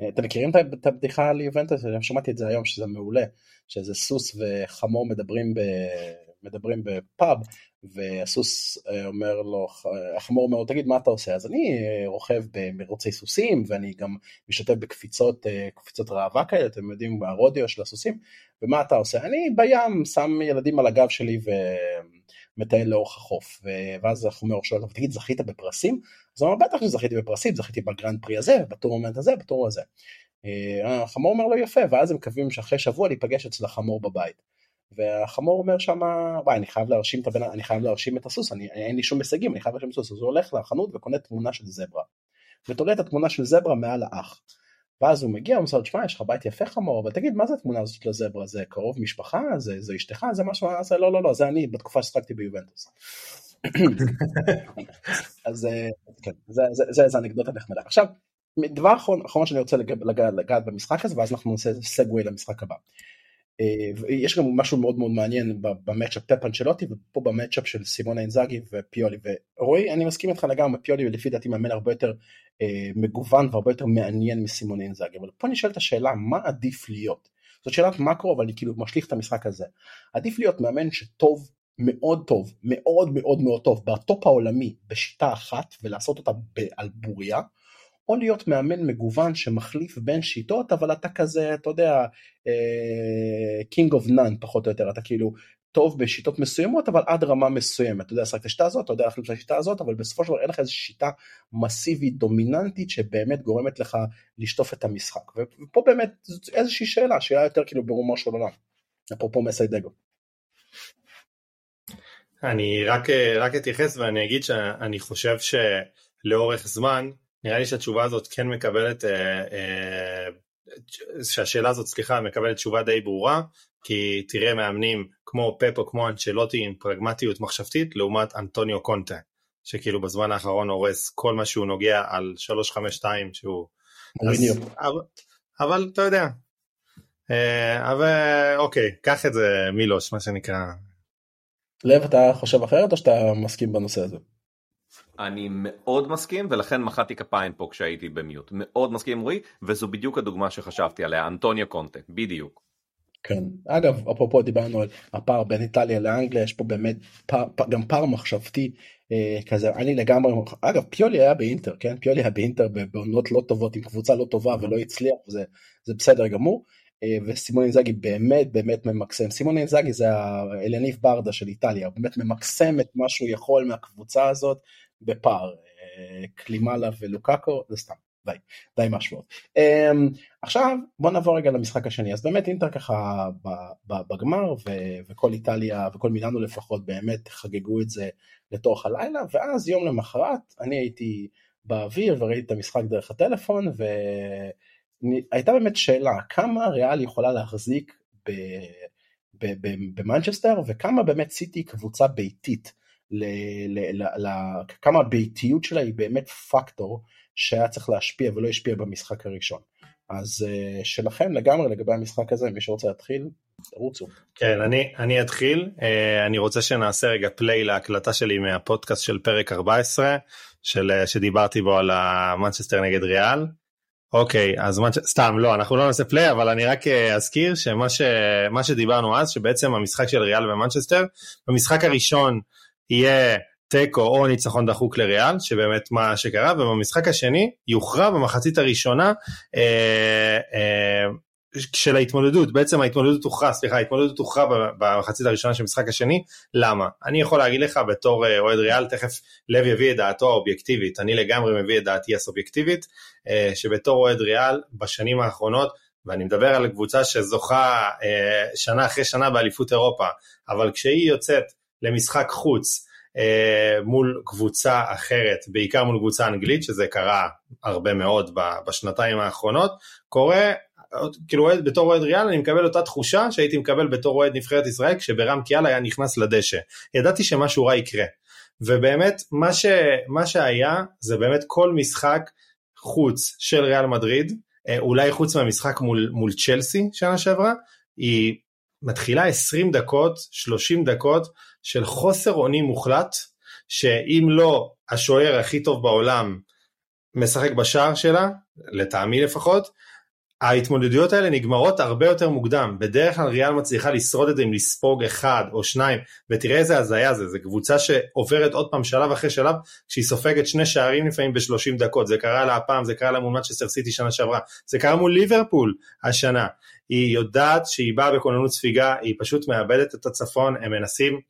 אה, אתם מכירים את הבדיחה על יובנטוס אני שמעתי את זה היום שזה מעולה שאיזה סוס וחמור מדברים ב... מדברים בפאב והסוס אה, אומר לו החמור אומר לו תגיד מה אתה עושה אז אני אה, רוכב במרוצי סוסים ואני גם משתתף בקפיצות אה, קפיצות ראווה כאלה אתם יודעים ברודיו של הסוסים ומה אתה עושה? אני בים שם ילדים על הגב שלי ומטייל לאורך החוף. ואז החמור שואל אותו, תגיד, זכית בפרסים? אז הוא אומר, בטח שזכיתי בפרסים, זכיתי בגרנד פרי הזה, בטורנמנט הזה, בטור הזה. אה, החמור אומר לו יפה, ואז הם מקווים שאחרי שבוע להיפגש אצל החמור בבית. והחמור אומר שם, וואי, אני חייב להרשים את הבן, אני חייב להרשים את הסוס, אני, אין לי שום הישגים, אני חייב להרשים את הסוס. אז הוא הולך לחנות וקונה תמונה של זברה. ותולה את התמונה של זברה מעל האח. ואז הוא מגיע, הוא אומר לו, תשמע, יש לך בית יפה חמור, אבל תגיד, מה זה התמונה הזאת של הזברה? זה קרוב משפחה? זה, זה אשתך? זה משהו? אז לא, לא, לא, זה אני בתקופה ששחקתי ביובנטוס. [laughs] אז אה, כן, זה, זה, זה, זה אנקדוטה נחמדה. עכשיו, דבר אחרון, אחרון שאני רוצה לגעת, לגעת במשחק הזה, ואז אנחנו נעשה סגווי למשחק הבא. אה, יש גם משהו מאוד מאוד מעניין במצ'אפ פפ אנצ'לוטי ופה במצ'אפ של סימונה אינזאגי ופיולי. ורועי אני מסכים איתך לגמרי פיולי לפי דעתי מאמן הרבה יותר אה, מגוון והרבה יותר מעניין מסימונה אינזאגי. אבל פה נשאלת השאלה מה עדיף להיות? זאת שאלת מקרו אבל אני כאילו משליך את המשחק הזה. עדיף להיות מאמן שטוב מאוד טוב מאוד מאוד מאוד טוב בטופ העולמי בשיטה אחת ולעשות אותה על בוריה או להיות מאמן מגוון שמחליף בין שיטות אבל אתה כזה אתה יודע king of none פחות או יותר. אתה כאילו טוב בשיטות מסוימות אבל עד רמה מסוימת. אתה יודע לשחק את השיטה הזאת אתה יודע להחליף את השיטה הזאת אבל בסופו של דבר אין לך איזו שיטה מסיבית דומיננטית שבאמת גורמת לך לשטוף את המשחק. ופה באמת איזושהי שאלה שאלה יותר כאילו ברומו של עולם. אפרופו מסי ידגו. אני רק, רק אתייחס ואני אגיד שאני חושב שלאורך זמן נראה לי שהתשובה הזאת כן מקבלת, אה, אה, שהשאלה הזאת, סליחה, מקבלת תשובה די ברורה, כי תראה מאמנים כמו פפו, כמו אנצ'לוטי עם פרגמטיות מחשבתית, לעומת אנטוניו קונטה, שכאילו בזמן האחרון הורס כל מה שהוא נוגע על 352 שהוא... אז, אבל, אבל אתה יודע, אה, אבל אוקיי, קח את זה מילוש, מה שנקרא. לב, אתה חושב אחרת או שאתה מסכים בנושא הזה? אני מאוד מסכים ולכן מחאתי כפיים פה כשהייתי במיוט. מאוד מסכים רועי וזו בדיוק הדוגמה שחשבתי עליה אנטוניו קונטה בדיוק. כן. אגב אפרופו דיברנו על הפער בין איטליה לאנגליה יש פה באמת פער, גם פער מחשבתי אה, כזה. אני לגמרי אגב פיולי היה באינטר כן? פיולי היה באינטר בעונות לא טובות עם קבוצה לא טובה ולא הצליח וזה זה בסדר גמור. וסימון אינזאגי באמת באמת ממקסם. סימון אינזאגי זה האליניב ברדה של איטליה הוא באמת ממקסם את מה שהוא יכול מהקבוצה הזאת בפער קלימלה ולוקאקו זה סתם די די משהו עכשיו בוא נעבור רגע למשחק השני. אז באמת אינטר ככה בגמר וכל איטליה וכל מילאנו לפחות באמת חגגו את זה לתוך הלילה ואז יום למחרת אני הייתי באוויר וראיתי את המשחק דרך הטלפון ו... הייתה באמת שאלה כמה ריאל יכולה להחזיק במנצ'סטר וכמה באמת סיטי קבוצה ביתית, ל, ל, ל, ל, כמה הביתיות שלה היא באמת פקטור שהיה צריך להשפיע ולא השפיע במשחק הראשון. אז אה, שלכם לגמרי לגבי המשחק הזה, מי שרוצה להתחיל, תרוצו. כן, אני, אני אתחיל. Uh, אני רוצה שנעשה רגע play להקלטה שלי מהפודקאסט של פרק 14, של, אה, שדיברתי בו על המנצ'סטר נגד ריאל. אוקיי, אז מה, סתם, לא, אנחנו לא נעשה play, אבל אני רק אזכיר שמה ש, שדיברנו אז, שבעצם המשחק של ריאל ומנצ'סטר, במשחק הראשון יהיה תיקו או ניצחון דחוק לריאל, שבאמת מה שקרה, ובמשחק השני יוכרע במחצית הראשונה אה, אה, של ההתמודדות, בעצם ההתמודדות הוכרע, סליחה, ההתמודדות הוכרע במחצית הראשונה של המשחק השני, למה? אני יכול להגיד לך בתור אה, אוהד ריאל, תכף לב יביא את דעתו האובייקטיבית, אני לגמרי מביא את דעתי הסובייקטיבית, אה, שבתור אוהד ריאל בשנים האחרונות, ואני מדבר על קבוצה שזוכה אה, שנה אחרי שנה באליפות אירופה, אבל כשהיא יוצאת למשחק חוץ, אה, מול קבוצה אחרת, בעיקר מול קבוצה אנגלית, שזה קרה הרבה מאוד בשנתיים האחרונות, קורה, כאילו בתור אוהד ריאל אני מקבל אותה תחושה שהייתי מקבל בתור אוהד נבחרת ישראל כשברם קיאל היה נכנס לדשא. ידעתי שמשהו רע יקרה. ובאמת מה, ש, מה שהיה זה באמת כל משחק חוץ של ריאל מדריד, אה, אולי חוץ מהמשחק מול, מול צ'לסי שנה שעברה, היא מתחילה 20 דקות, 30 דקות של חוסר אונים מוחלט, שאם לא השוער הכי טוב בעולם משחק בשער שלה, לטעמי לפחות, ההתמודדויות האלה נגמרות הרבה יותר מוקדם. בדרך כלל ריאל מצליחה לשרוד את זה עם לספוג אחד או שניים, ותראה איזה הזיה זה, זו קבוצה שעוברת עוד פעם שלב אחרי שלב, כשהיא סופגת שני שערים לפעמים ב-30 דקות. זה קרה לה הפעם, זה קרה לה מול מצ'סטר סיטי שנה שעברה, זה קרה מול ליברפול השנה. היא יודעת שהיא באה בכוננות ספיגה, היא פשוט מאבדת את הצפון, הם מנסים,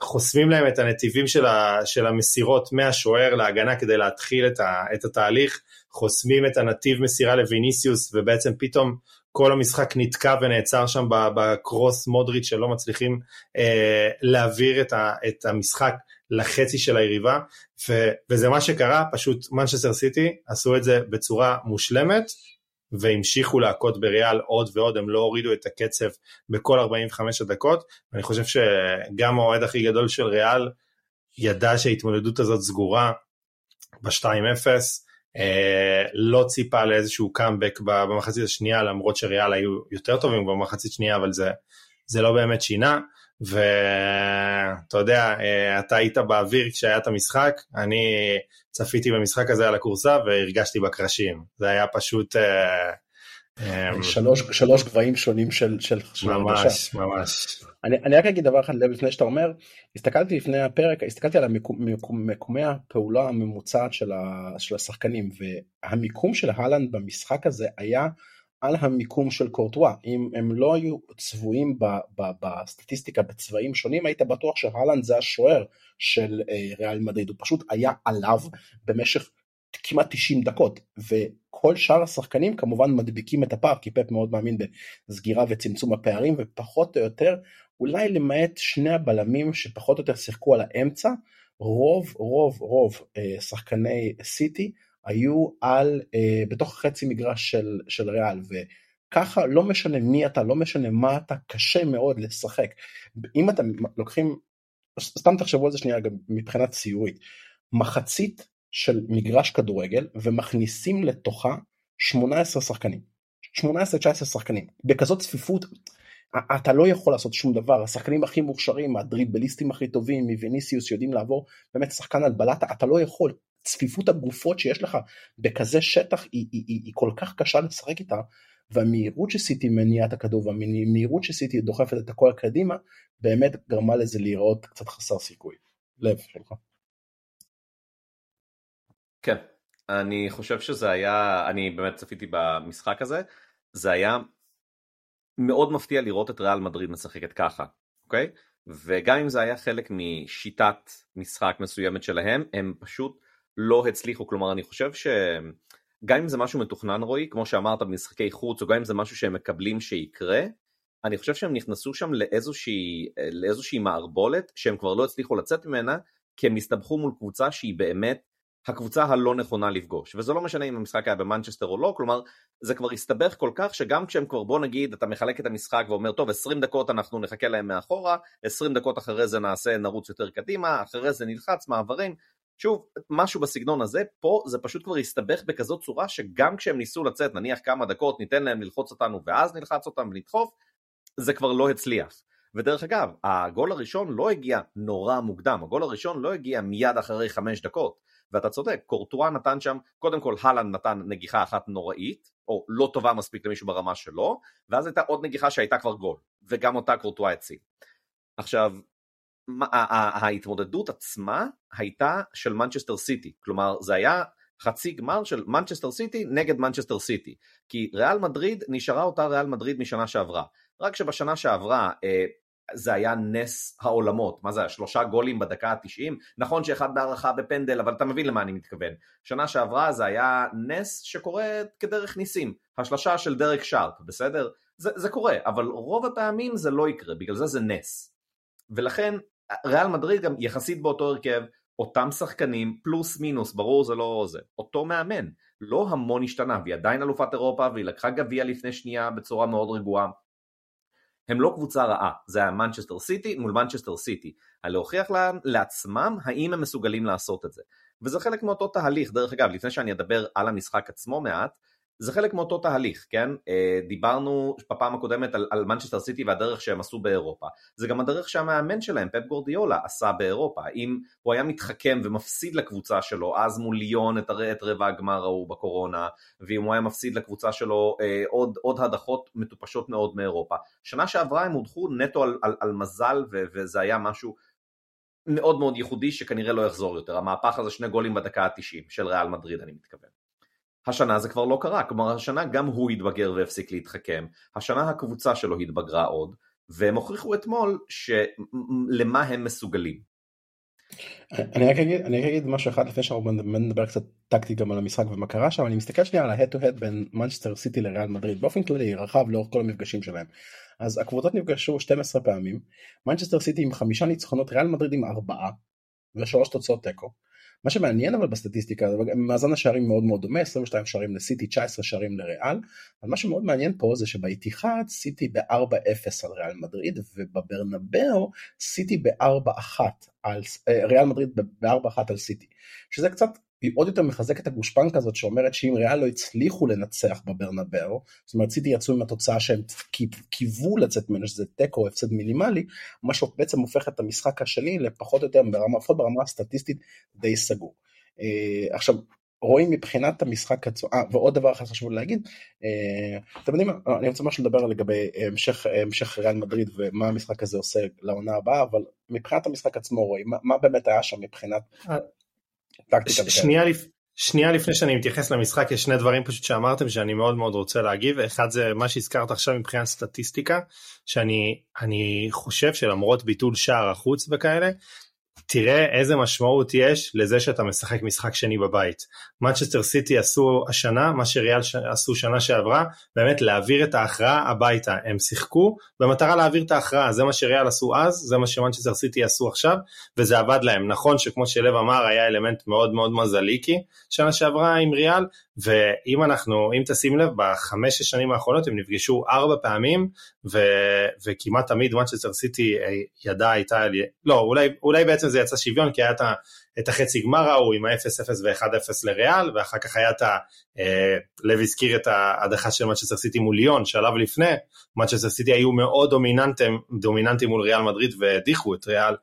חוסמים להם את הנתיבים של, ה, של המסירות מהשוער להגנה כדי להתחיל את, ה, את התהליך, חוסמים את הנתיב מסירה לויניסיוס ובעצם פתאום כל המשחק נתקע ונעצר שם בקרוס מודריץ' שלא מצליחים אה, להעביר את, ה, את המשחק לחצי של היריבה ו, וזה מה שקרה, פשוט מנצ'סטר סיטי עשו את זה בצורה מושלמת והמשיכו להכות בריאל עוד ועוד, הם לא הורידו את הקצב בכל 45 הדקות, ואני חושב שגם האוהד הכי גדול של ריאל ידע שההתמודדות הזאת סגורה ב-2-0, אה, לא ציפה לאיזשהו קאמבק במחצית השנייה, למרות שריאל היו יותר טובים במחצית שנייה, אבל זה, זה לא באמת שינה. ואתה יודע, אה, אתה היית באוויר כשהיה את המשחק, אני צפיתי במשחק הזה על הכורסה והרגשתי בקרשים. זה היה פשוט... אה, אה, שלוש, שלוש גבהים שונים של... של ממש, של ממש. אני, אני רק אגיד דבר אחד לפני שאתה אומר, הסתכלתי לפני הפרק, הסתכלתי על המיקומי הפעולה הממוצעת של, ה, של השחקנים, והמיקום של הלנד במשחק הזה היה על המיקום של קורטואה. אם הם לא היו צבועים בסטטיסטיקה בצבעים שונים, היית בטוח שהלנד זה השוער של אה, ריאל מדריד, הוא פשוט היה עליו במשך כמעט 90 דקות, וכל שאר השחקנים כמובן מדביקים את הפער, כי פפ מאוד מאמין בסגירה וצמצום הפערים, ופחות או יותר, אולי למעט שני הבלמים שפחות או יותר שיחקו על האמצע, רוב רוב רוב אה, שחקני סיטי היו על אה, בתוך חצי מגרש של, של ריאל וככה לא משנה מי אתה לא משנה מה אתה קשה מאוד לשחק. אם אתם לוקחים סתם תחשבו על זה שנייה גם מבחינת ציורית. מחצית של מגרש כדורגל ומכניסים לתוכה 18 שחקנים. 18-19 שחקנים. בכזאת צפיפות אתה לא יכול לעשות שום דבר. השחקנים הכי מוכשרים הדריבליסטים הכי טובים מוויניסיוס יודעים לעבור באמת שחקן על בלטה אתה לא יכול צפיפות הגופות שיש לך בכזה שטח היא, היא, היא, היא כל כך קשה לשחק איתה והמהירות שסיטי מניעה את הכדור והמהירות שסיטי דוחפת את הכל קדימה באמת גרמה לזה להיראות קצת חסר סיכוי. לב שלך. כן, אני חושב שזה היה, אני באמת צפיתי במשחק הזה, זה היה מאוד מפתיע לראות את ריאל מדריד משחקת ככה, אוקיי? וגם אם זה היה חלק משיטת משחק מסוימת שלהם, הם פשוט לא הצליחו, כלומר אני חושב שגם אם זה משהו מתוכנן רועי, כמו שאמרת במשחקי חוץ, או גם אם זה משהו שהם מקבלים שיקרה, אני חושב שהם נכנסו שם לאיזושהי, לאיזושהי מערבולת שהם כבר לא הצליחו לצאת ממנה, כי הם הסתבכו מול קבוצה שהיא באמת הקבוצה הלא נכונה לפגוש, וזה לא משנה אם המשחק היה במנצ'סטר או לא, כלומר זה כבר הסתבך כל כך שגם כשהם כבר בוא נגיד אתה מחלק את המשחק ואומר טוב 20 דקות אנחנו נחכה להם מאחורה, 20 דקות אחרי זה נעשה נרוץ יותר קדימה, אחרי זה נלחץ מעברים, שוב, משהו בסגנון הזה, פה זה פשוט כבר הסתבך בכזאת צורה שגם כשהם ניסו לצאת, נניח כמה דקות, ניתן להם ללחוץ אותנו ואז נלחץ אותם ונדחוף, זה כבר לא הצליח. ודרך אגב, הגול הראשון לא הגיע נורא מוקדם, הגול הראשון לא הגיע מיד אחרי חמש דקות, ואתה צודק, קורטואה נתן שם, קודם כל הלנד נתן נגיחה אחת נוראית, או לא טובה מספיק למישהו ברמה שלו, ואז הייתה עוד נגיחה שהייתה כבר גול, וגם אותה קורטואה הציל. עכשיו, ההתמודדות עצמה הייתה של מנצ'סטר סיטי, כלומר זה היה חצי גמר של מנצ'סטר סיטי נגד מנצ'סטר סיטי, כי ריאל מדריד נשארה אותה ריאל מדריד משנה שעברה, רק שבשנה שעברה אה, זה היה נס העולמות, מה זה היה שלושה גולים בדקה ה-90, נכון שאחד בהארכה בפנדל, אבל אתה מבין למה אני מתכוון, שנה שעברה זה היה נס שקורה כדרך ניסים, השלושה של דרך שרף, בסדר? זה, זה קורה, אבל רוב הפעמים זה לא יקרה, בגלל זה זה נס. ולכן ריאל מדריד גם יחסית באותו הרכב, אותם שחקנים, פלוס מינוס, ברור זה לא זה, אותו מאמן, לא המון השתנה, והיא עדיין אלופת אירופה, והיא לקחה גביע לפני שנייה בצורה מאוד רגועה. הם לא קבוצה רעה, זה היה מנצ'סטר סיטי מול מנצ'סטר סיטי, על להוכיח להם, לעצמם האם הם מסוגלים לעשות את זה. וזה חלק מאותו תהליך, דרך אגב, לפני שאני אדבר על המשחק עצמו מעט, זה חלק מאותו תהליך, כן? אה, דיברנו בפעם הקודמת על, מנצ'סטר סיטי והדרך שהם עשו באירופה. זה גם הדרך שהמאמן שלהם, פפ גורדיולה, עשה באירופה. אם הוא היה מתחכם ומפסיד לקבוצה שלו, אז מול ליון את, את רבע הגמר ההוא בקורונה, ואם הוא היה מפסיד לקבוצה שלו אה, עוד, עוד הדחות מטופשות מאוד מאירופה. שנה שעברה הם הודחו נטו על, על, על מזל, ו, וזה היה משהו מאוד מאוד ייחודי שכנראה לא יחזור יותר. המהפך הזה שני גולים בדקה ה-90 של ריאל מדריד אני מתכוון. השנה זה כבר לא קרה, כלומר השנה גם הוא התבגר והפסיק להתחכם, השנה הקבוצה שלו התבגרה עוד, והם הוכיחו אתמול למה הם מסוגלים. אני רק אגיד, אני רק אגיד משהו אחד לפני שאנחנו נדבר קצת טקטי גם על המשחק ומה קרה שם, אני מסתכל שנייה על ההד טו הד בין מנצ'סטר סיטי לריאל מדריד באופן כללי רחב לאורך כל המפגשים שלהם. אז הקבוצות נפגשו 12 פעמים, מנצ'סטר סיטי עם חמישה ניצחונות, ריאל מדריד עם ארבעה ושלוש תוצאות תיקו. מה שמעניין אבל בסטטיסטיקה מאזן השערים מאוד מאוד דומה 22 שערים לסיטי 19 שערים לריאל אבל מה שמאוד מעניין פה זה שבאיתיחד סיטי ב-4-0 על ריאל מדריד ובברנבאו סיטי ב-4-1 על אה, ריאל מדריד ב-4-1 על סיטי שזה קצת היא עוד יותר מחזקת את הגושפנקה הזאת שאומרת שאם ריאל לא הצליחו לנצח בברנבאו, זאת אומרת סיטי יצאו עם התוצאה שהם קיוו לצאת ממנו שזה תיקו או הפסד מינימלי, מה שבעצם הופך את המשחק השני לפחות או יותר ברמה, לפחות ברמה הסטטיסטית די סגור. Uh, עכשיו רואים מבחינת המשחק עצמו, אה, ועוד דבר אחד חשוב להגיד, אה, אתם יודעים מה, אני רוצה משהו לדבר לגבי המשך, המשך ריאל מדריד ומה המשחק הזה עושה לעונה הבאה, אבל מבחינת המשחק עצמו רואים, מה, מה באמת היה שם מבחינת שנייה, לפ... שנייה לפני שאני מתייחס למשחק יש שני דברים פשוט שאמרתם שאני מאוד מאוד רוצה להגיב. אחד זה מה שהזכרת עכשיו מבחינת סטטיסטיקה שאני חושב שלמרות ביטול שער החוץ וכאלה תראה איזה משמעות יש לזה שאתה משחק משחק שני בבית. מנצ'סטר סיטי עשו השנה מה שריאל עשו שנה שעברה, באמת להעביר את ההכרעה הביתה. הם שיחקו במטרה להעביר את ההכרעה, זה מה שריאל עשו אז, זה מה שמנצ'סטר סיטי עשו עכשיו, וזה עבד להם. נכון שכמו שלב אמר היה אלמנט מאוד מאוד מזליקי שנה שעברה עם ריאל, ואם אנחנו, אם תשים לב, בחמש שנים האחרונות הם נפגשו ארבע פעמים, ו, וכמעט תמיד מנצ'סטר סיטי ידעה הייתה, לא, אולי, אולי בעצם זה יצא שוויון, כי היה את, החצי גמר ההוא עם ה-0-0 ו-1-0 לריאל, ואחר כך היה את ה... אה, לב הזכיר את ההדחה של מנצ'סטר סיטי מול ליון, שלב לפני, מנצ'סטר סיטי היו מאוד דומיננטים, דומיננטים מול ריאל מדריד והדיחו את ריאל,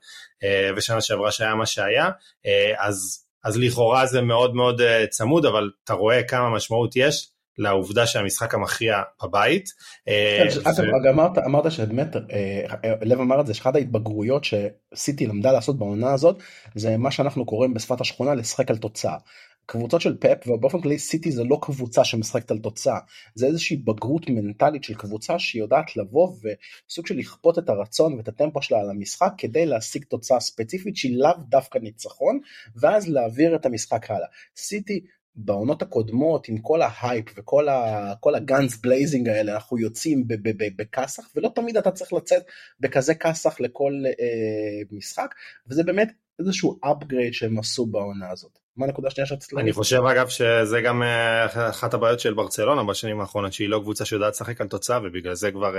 אה, ושנה שעברה שהיה מה שהיה, אה, אז אז לכאורה זה מאוד מאוד צמוד, אבל אתה רואה כמה משמעות יש לעובדה שהמשחק המכריע בבית. אה, אגב, אמרת, אמרת שבאמת, אה, לב אמר את זה, שאחת ההתבגרויות שסיטי למדה לעשות בעונה הזאת, זה מה שאנחנו קוראים בשפת השכונה לשחק על תוצאה. קבוצות של פאפ ובאופן כללי סיטי זה לא קבוצה שמשחקת על תוצאה זה איזושהי בגרות מנטלית של קבוצה שיודעת לבוא וסוג של לכפות את הרצון ואת הטמפו שלה על המשחק כדי להשיג תוצאה ספציפית שהיא לאו דווקא ניצחון ואז להעביר את המשחק הלאה. סיטי בעונות הקודמות עם כל ההייפ וכל ה, כל ה guns blazing האלה אנחנו יוצאים בכסח ולא תמיד אתה צריך לצאת בכזה כסח לכל אה, משחק וזה באמת איזשהו upgrade שהם עשו בעונה הזאת. מה הנקודה השנייה שרצית להגיד? אני חושב אגב שזה גם אה, אחת הבעיות של ברצלונה בשנים האחרונות שהיא לא קבוצה שיודעת לשחק על תוצאה ובגלל זה כבר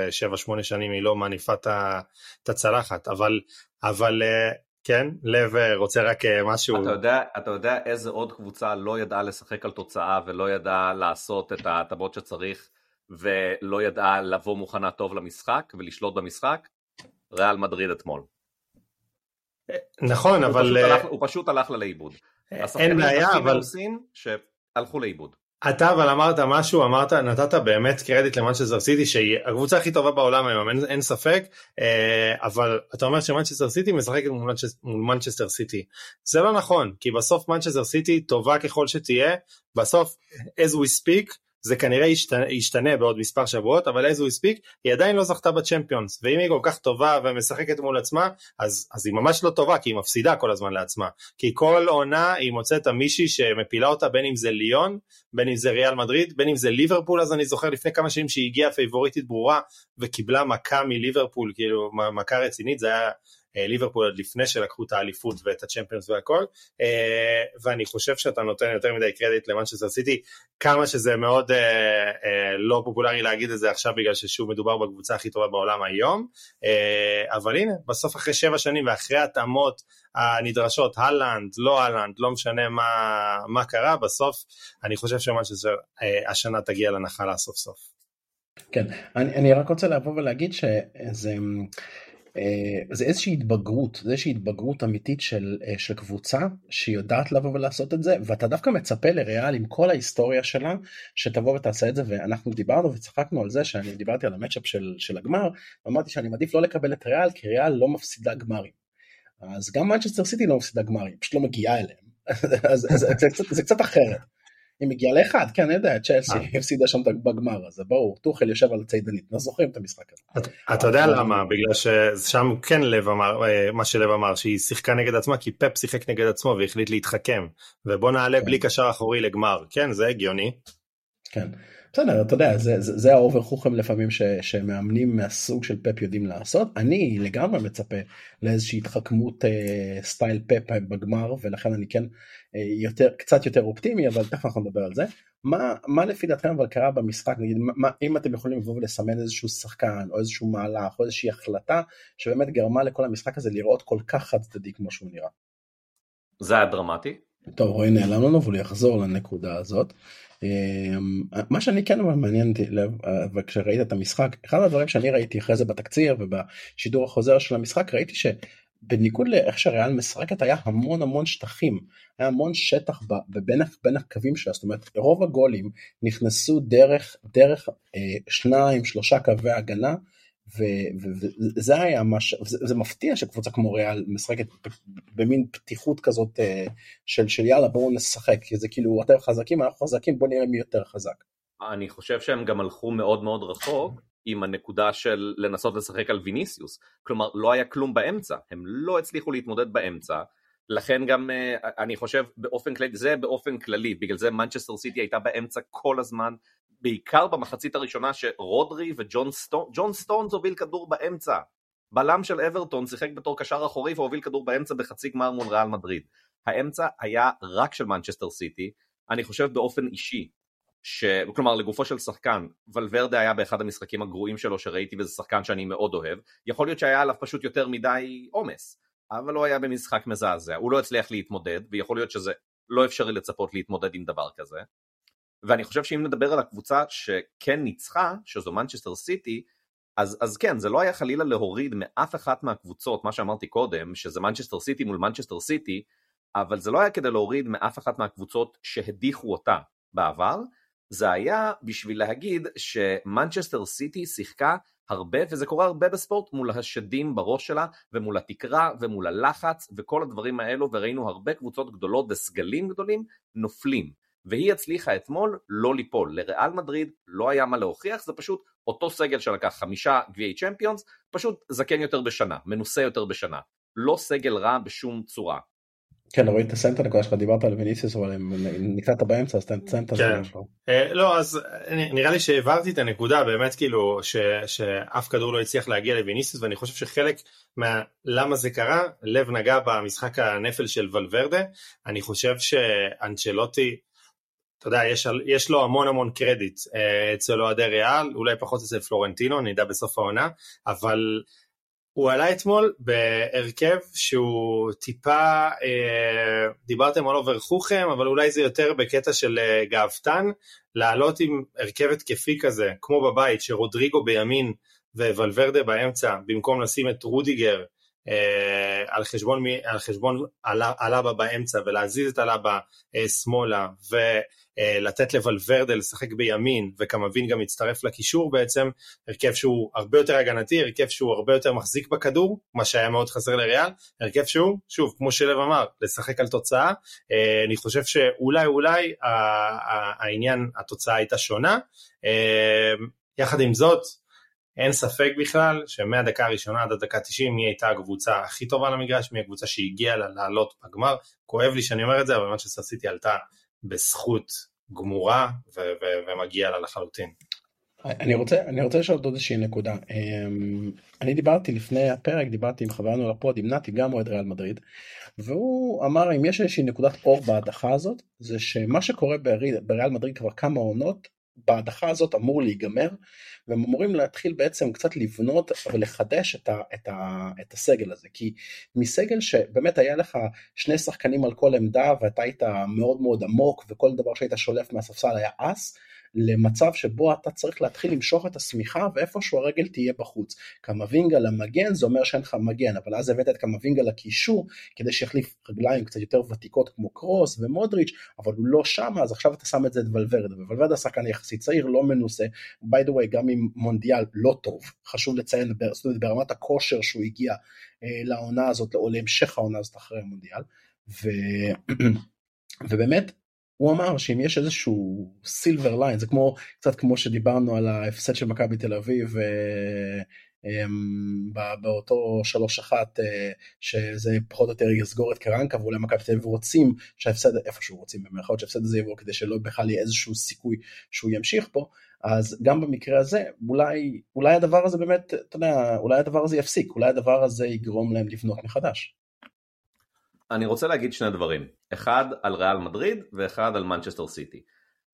7-8 אה, שנים היא לא מניפה את הצלחת אבל אבל אה, כן? לב אה, רוצה רק אה, משהו... אתה יודע, אתה יודע איזה עוד קבוצה לא ידעה לשחק על תוצאה ולא ידעה לעשות את ההטבות שצריך ולא ידעה לבוא מוכנה טוב למשחק ולשלוט במשחק? ריאל מדריד אתמול. נכון, הוא אבל... פשוט אה, הלך- הוא פשוט הלך לה לאיבוד. אין בעיה, אבל... אבל... שהלכו לאיבוד. אתה אבל אמרת משהו, אמרת, נתת באמת קרדיט למנצ'סטר סיטי שהיא הקבוצה הכי טובה בעולם היום, אין, אין ספק, אה, אבל אתה אומר שמנצ'סטר סיטי משחקת מול מול מנצ'סטר סיטי. זה לא נכון, כי בסוף מנצ'סטר סיטי, טובה ככל שתהיה, בסוף, as we speak, זה כנראה ישתנה, ישתנה בעוד מספר שבועות, אבל as we speak, היא עדיין לא זכתה בצ'מפיונס, ואם היא כל כך טובה ומשחקת מול עצמה, אז, אז היא ממש לא טובה, כי היא מפסידה כל הזמן לעצמה. כי כל עונה היא מוצאת מישהי שמפילה אותה, בין אם זה ליון, בין אם זה ריאל מדריד, בין אם זה ליברפול, אז אני זוכר לפני כמה שנים שהיא הגיעה פייבוריטית ברורה וקיבלה מכה מליברפול, כאילו מכה רצינית, זה היה ליברפול עד לפני שלקחו את האליפות ואת הצ'מפיונס והכל, אה, ואני חושב שאתה נותן יותר מדי קרדיט למנצ'סטר סיטי, כמה שזה מאוד אה, אה, לא פופולרי להגיד את זה עכשיו בגלל ששוב מדובר בקבוצה הכי טובה בעולם היום, אה, אבל הנה, בסוף אחרי שבע שנים ואחרי התאמות הנדרשות, הלנד, לא הלנד, לא משנה מה, מה קרה, בסוף אני חושב שמנצ'סטר אה, השנה תגיע לנחלה סוף סוף. כן, אני, אני רק רוצה לבוא ולהגיד שזה אה, זה איזושהי התבגרות, זה איזושהי התבגרות אמיתית של, אה, של קבוצה שיודעת לבוא ולעשות את זה, ואתה דווקא מצפה לריאל עם כל ההיסטוריה שלה, שתבוא ותעשה את זה, ואנחנו דיברנו וצחקנו על זה שאני דיברתי על המצ'אפ של, של הגמר, ואמרתי שאני מעדיף לא לקבל את ריאל, כי ריאל לא מפסידה גמרים. אז גם מנצ'סטר סיטי לא מפסידה גמרים, פשוט לא מגיעה אליהם. [laughs] אז זה, זה, קצת, זה קצת אחרת. היא מגיעה לאחד, כן, אני יודע, צ'לסי אה. הפסידה שם בגמר, אז ברור, טוחל יושב על צידנית, לא זוכרים את המשחק הזה. אתה- יודע למה? בגלל ששם כן לב אמר, אה, מה שלב אמר, שהיא שיחקה נגד עצמה, כי פפ שיחק נגד עצמו והחליט להתחכם, ובוא נעלה כן. בלי קשר אחורי לגמר, כן, זה הגיוני. כן. בסדר, אתה יודע, זה, זה, זה ה over חוכם לפעמים ש, שמאמנים מהסוג של פפ יודעים לעשות. אני לגמרי מצפה לאיזושהי התחכמות אה, סטייל פפ בגמר, ולכן אני כן יותר, קצת יותר אופטימי, אבל תכף אנחנו נדבר על זה. מה, מה לפי דעתכם אבל קרה במשחק, נגיד, מה, אם אתם יכולים לבוא ולסמן איזשהו שחקן, או איזשהו מהלך, או איזושהי החלטה, שבאמת גרמה לכל המשחק הזה לראות כל כך חד צדדי כמו שהוא נראה. זה היה דרמטי. טוב רועי נעלם לנו והוא יחזור לנקודה הזאת. אמ, מה שאני כן אבל מעניין אותי לב אה, וכשראית את המשחק אחד הדברים שאני ראיתי אחרי זה בתקציר ובשידור החוזר של המשחק ראיתי שבניגוד לאיך שהריאל משחקת היה המון המון שטחים היה המון שטח בין בין הקווים שלה זאת אומרת רוב הגולים נכנסו דרך דרך אה, שניים שלושה קווי הגנה וזה היה מה ש... זה, זה מפתיע שקבוצה כמו ריאל משחקת במין פתיחות כזאת אה, של, של יאללה בואו נשחק כי זה כאילו אתם חזקים אנחנו חזקים בואו נראה מי יותר חזק. אני חושב שהם גם הלכו מאוד מאוד רחוק עם הנקודה של לנסות לשחק על ויניסיוס. כלומר, לא היה כלום באמצע, הם לא הצליחו להתמודד באמצע. לכן גם אה, אני חושב באופן כללי, זה באופן כללי, בגלל זה מנצ'סטר סיטי הייתה באמצע כל הזמן, בעיקר במחצית הראשונה שרודרי וג'ון סטון, ג'ון סטונס הוביל כדור באמצע. בלם של אברטון שיחק בתור קשר אחורי והוביל כדור באמצע בחצי גמר מול ריאל מדריד. האמצע היה רק של מנצ'סטר סיטי, אני חושב באופן אישי, ש... כלומר לגופו של שחקן, ולוורדה היה באחד המשחקים הגרועים שלו שראיתי וזה שחקן שאני מאוד אוהב, יכול להיות שהיה עליו פשוט יותר מדי עומס, אבל הוא היה במשחק מזעזע, הוא לא הצליח להתמודד, ויכול להיות שזה לא אפשרי לצפות להתמודד עם דבר כזה. ואני חושב שאם נדבר על הקבוצה שכן ניצחה, שזו מנצ'סטר סיטי, אז, אז כן, זה לא היה חלילה להוריד מאף אחת מהקבוצות, מה שאמרתי קודם, שזה מנצ'סטר סיטי מול מנצ'סטר סיטי, אבל זה לא היה כדי להוריד מאף אחת מהקבוצות שהדיחו אותה בעבר, זה היה בשביל להגיד שמנצ'סטר סיטי שיחקה הרבה, וזה קורה הרבה בספורט, מול השדים בראש שלה, ומול התקרה, ומול הלחץ, וכל הדברים האלו, וראינו הרבה קבוצות גדולות וסגלים גדולים נופלים. והיא הצליחה אתמול לא ליפול. לריאל מדריד לא היה מה להוכיח, זה פשוט אותו סגל שלקח חמישה גביעי צ'מפיונס, פשוט זקן יותר בשנה, מנוסה יותר בשנה. לא סגל רע בשום צורה. כן, תסיים את הנקודה שלך, דיברת על ויניסיוס, אבל אם נקטעת באמצע אז תסיים את הסגל שלך. אה, לא, אז נראה לי שהעברתי את הנקודה, באמת כאילו, שאף כדור לא הצליח להגיע לויניסיוס, ואני חושב שחלק מהלמה זה קרה, לב נגע במשחק הנפל של ולוורדה, אני חושב שאנצ'לוטי, אתה יודע, יש, יש לו המון המון קרדיט אצל אוהדי ריאל, אולי פחות אצל פלורנטינו, נדע בסוף העונה, אבל הוא עלה אתמול בהרכב שהוא טיפה, אה, דיברתם על over חוכם, אבל אולי זה יותר בקטע של אה, גאוותן, לעלות עם הרכב התקפי כזה, כמו בבית, שרודריגו בימין וולברדה באמצע, במקום לשים את רודיגר אה, על חשבון, על חשבון אלאבה באמצע ולהזיז את אלאבה אה, שמאלה ולתת לוולברדה לשחק בימין וקמבינגה יצטרף לקישור בעצם, הרכב שהוא הרבה יותר הגנתי, הרכב שהוא הרבה יותר מחזיק בכדור, מה שהיה מאוד חסר לריאל, הרכב שהוא, שוב, כמו שלב אמר, לשחק על תוצאה, אה, אני חושב שאולי אולי העניין, התוצאה הייתה שונה, יחד עם זאת, אין ספק בכלל שמהדקה הראשונה עד הדקה 90 מי הייתה הקבוצה הכי טובה למגרש, מי הקבוצה שהגיעה לעלות בגמר. כואב לי שאני אומר את זה, אבל מנצ'סטר סיטי עלתה בזכות גמורה ו- ו- ומגיע לה לחלוטין. אני רוצה אני רוצה לשאול עוד איזושהי נקודה אמ, אני דיברתי לפני הפרק דיברתי עם חברנו לפוד עם נתי גם אוהד ריאל מדריד והוא אמר אם יש איזושהי נקודת אור בהדחה הזאת זה שמה שקורה בריאל מדריד כבר כמה עונות בהדחה הזאת אמור להיגמר והם אמורים להתחיל בעצם קצת לבנות ולחדש את, ה, את, ה, את הסגל הזה. כי מסגל שבאמת היה לך שני שחקנים על כל עמדה ואתה היית מאוד מאוד עמוק וכל דבר שהיית שולף מהספסל היה אס למצב שבו אתה צריך להתחיל למשוך את השמיכה ואיפשהו הרגל תהיה בחוץ. קמבינגה למגן זה אומר שאין לך מגן, אבל אז הבאת את קמבינגה לקישור כדי שיחליף רגליים קצת יותר ותיקות כמו קרוס ומודריץ', אבל הוא לא שם, אז עכשיו אתה שם את זה את ולוורדה, וולוורדה שחקן יחסית צעיר, לא מנוסה, by the way גם עם מונדיאל לא טוב, חשוב לציין ברמת הכושר שהוא הגיע אה, לעונה הזאת, או להמשך העונה הזאת אחרי המונדיאל, ו... [clears throat] ובאמת הוא אמר שאם יש איזשהו סילבר ליין זה כמו קצת כמו שדיברנו על ההפסד של מכבי תל אביב אה, אמ, באותו 3-1 אה, שזה פחות או יותר יסגור את קרנקה ואולי מכבי תל אביב רוצים שההפסד איפשהו רוצים במירכאות שההפסד הזה יבוא כדי שלא בכלל יהיה איזשהו סיכוי שהוא ימשיך פה אז גם במקרה הזה אולי אולי הדבר הזה באמת אתה יודע אולי הדבר הזה יפסיק אולי הדבר הזה יגרום להם לבנות מחדש. אני רוצה להגיד שני דברים, אחד על ריאל מדריד ואחד על מנצ'סטר סיטי.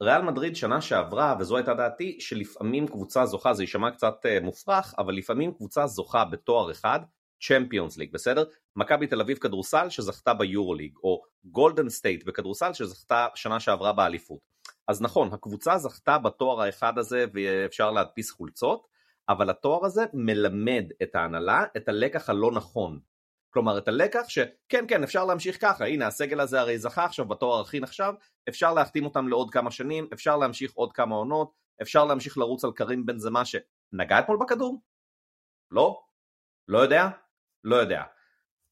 ריאל מדריד שנה שעברה, וזו הייתה דעתי, שלפעמים קבוצה זוכה, זה יישמע קצת אה, מופרך, אבל לפעמים קבוצה זוכה בתואר אחד, צ'מפיונס ליג, בסדר? מכבי תל אביב כדורסל שזכתה ביורו ליג, או גולדן סטייט בכדורסל שזכתה שנה שעברה באליפות. אז נכון, הקבוצה זכתה בתואר האחד הזה ואפשר להדפיס חולצות, אבל התואר הזה מלמד את ההנהלה את הלקח הלא נכון. כלומר את הלקח שכן כן אפשר להמשיך ככה הנה הסגל הזה הרי זכה עכשיו בתואר הכי נחשב אפשר להחתים אותם לעוד כמה שנים אפשר להמשיך עוד כמה עונות אפשר להמשיך לרוץ על קרים בן זמה שנגע אתמול בכדור? לא? לא יודע? לא יודע.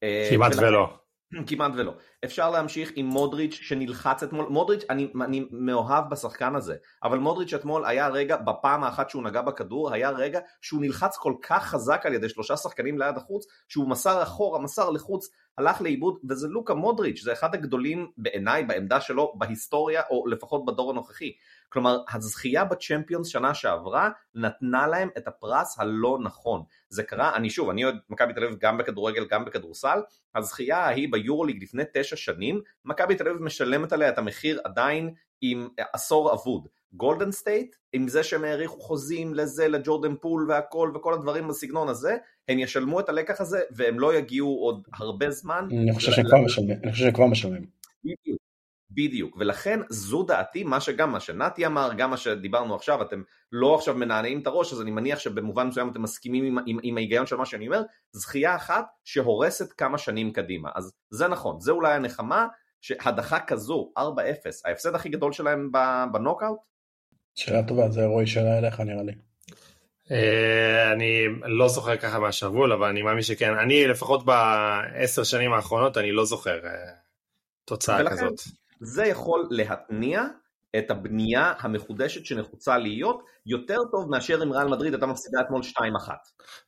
אה, כמעט ולא. כמעט ולא. אפשר להמשיך עם מודריץ' שנלחץ אתמול, מודריץ' אני, אני מאוהב בשחקן הזה, אבל מודריץ' אתמול היה רגע, בפעם האחת שהוא נגע בכדור, היה רגע שהוא נלחץ כל כך חזק על ידי שלושה שחקנים ליד החוץ, שהוא מסר אחורה, מסר לחוץ, הלך לאיבוד, וזה לוקה מודריץ', זה אחד הגדולים בעיניי בעמדה שלו בהיסטוריה, או לפחות בדור הנוכחי. כלומר, הזכייה בצ'מפיונס שנה שעברה נתנה להם את הפרס הלא נכון. זה קרה, אני שוב, אני אוהד מכבי תל אביב גם בכדורגל, גם בכדורסל, הזכייה ההיא ביורוליג לפני תשע שנים, מכבי תל אביב משלמת עליה את המחיר עדיין עם עשור אבוד. גולדן סטייט, עם זה שהם האריכו חוזים לזה, לג'ורדן פול והכל וכל הדברים בסגנון הזה, הם ישלמו את הלקח הזה והם לא יגיעו עוד הרבה זמן. אני חושב שהם כבר משלמים. אני חושב שהם כבר משלמים. בדיוק, ולכן זו דעתי, מה שגם מה שנתי אמר, גם מה שדיברנו עכשיו, אתם לא עכשיו מנענעים את הראש, אז אני מניח שבמובן מסוים אתם מסכימים עם, עם, עם ההיגיון של מה שאני אומר, זכייה אחת שהורסת כמה שנים קדימה, אז זה נכון, זה אולי הנחמה, שהדחה כזו, 4-0, ההפסד הכי גדול שלהם בנוקאוט? שאלה טובה, זה רועי שאלה אליך נראה לי. אה, אני לא זוכר ככה מהשבול, אבל אני מאמין שכן. אני לפחות בעשר שנים האחרונות, אני לא זוכר אה, תוצאה ולכן, כזאת. זה יכול להתניע את הבנייה המחודשת שנחוצה להיות יותר טוב מאשר אם ריאל מדריד הייתה מפסידה אתמול 2-1.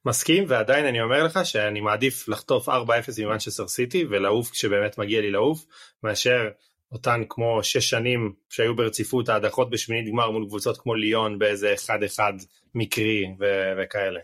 מסכים ועדיין אני אומר לך שאני מעדיף לחטוף 4-0 ממנצ'סטר סיטי ולעוף כשבאמת מגיע לי לעוף מאשר אותן כמו 6 שנים שהיו ברציפות ההדחות בשמינית גמר מול קבוצות כמו ליון באיזה 1-1 מקרי ו- וכאלה.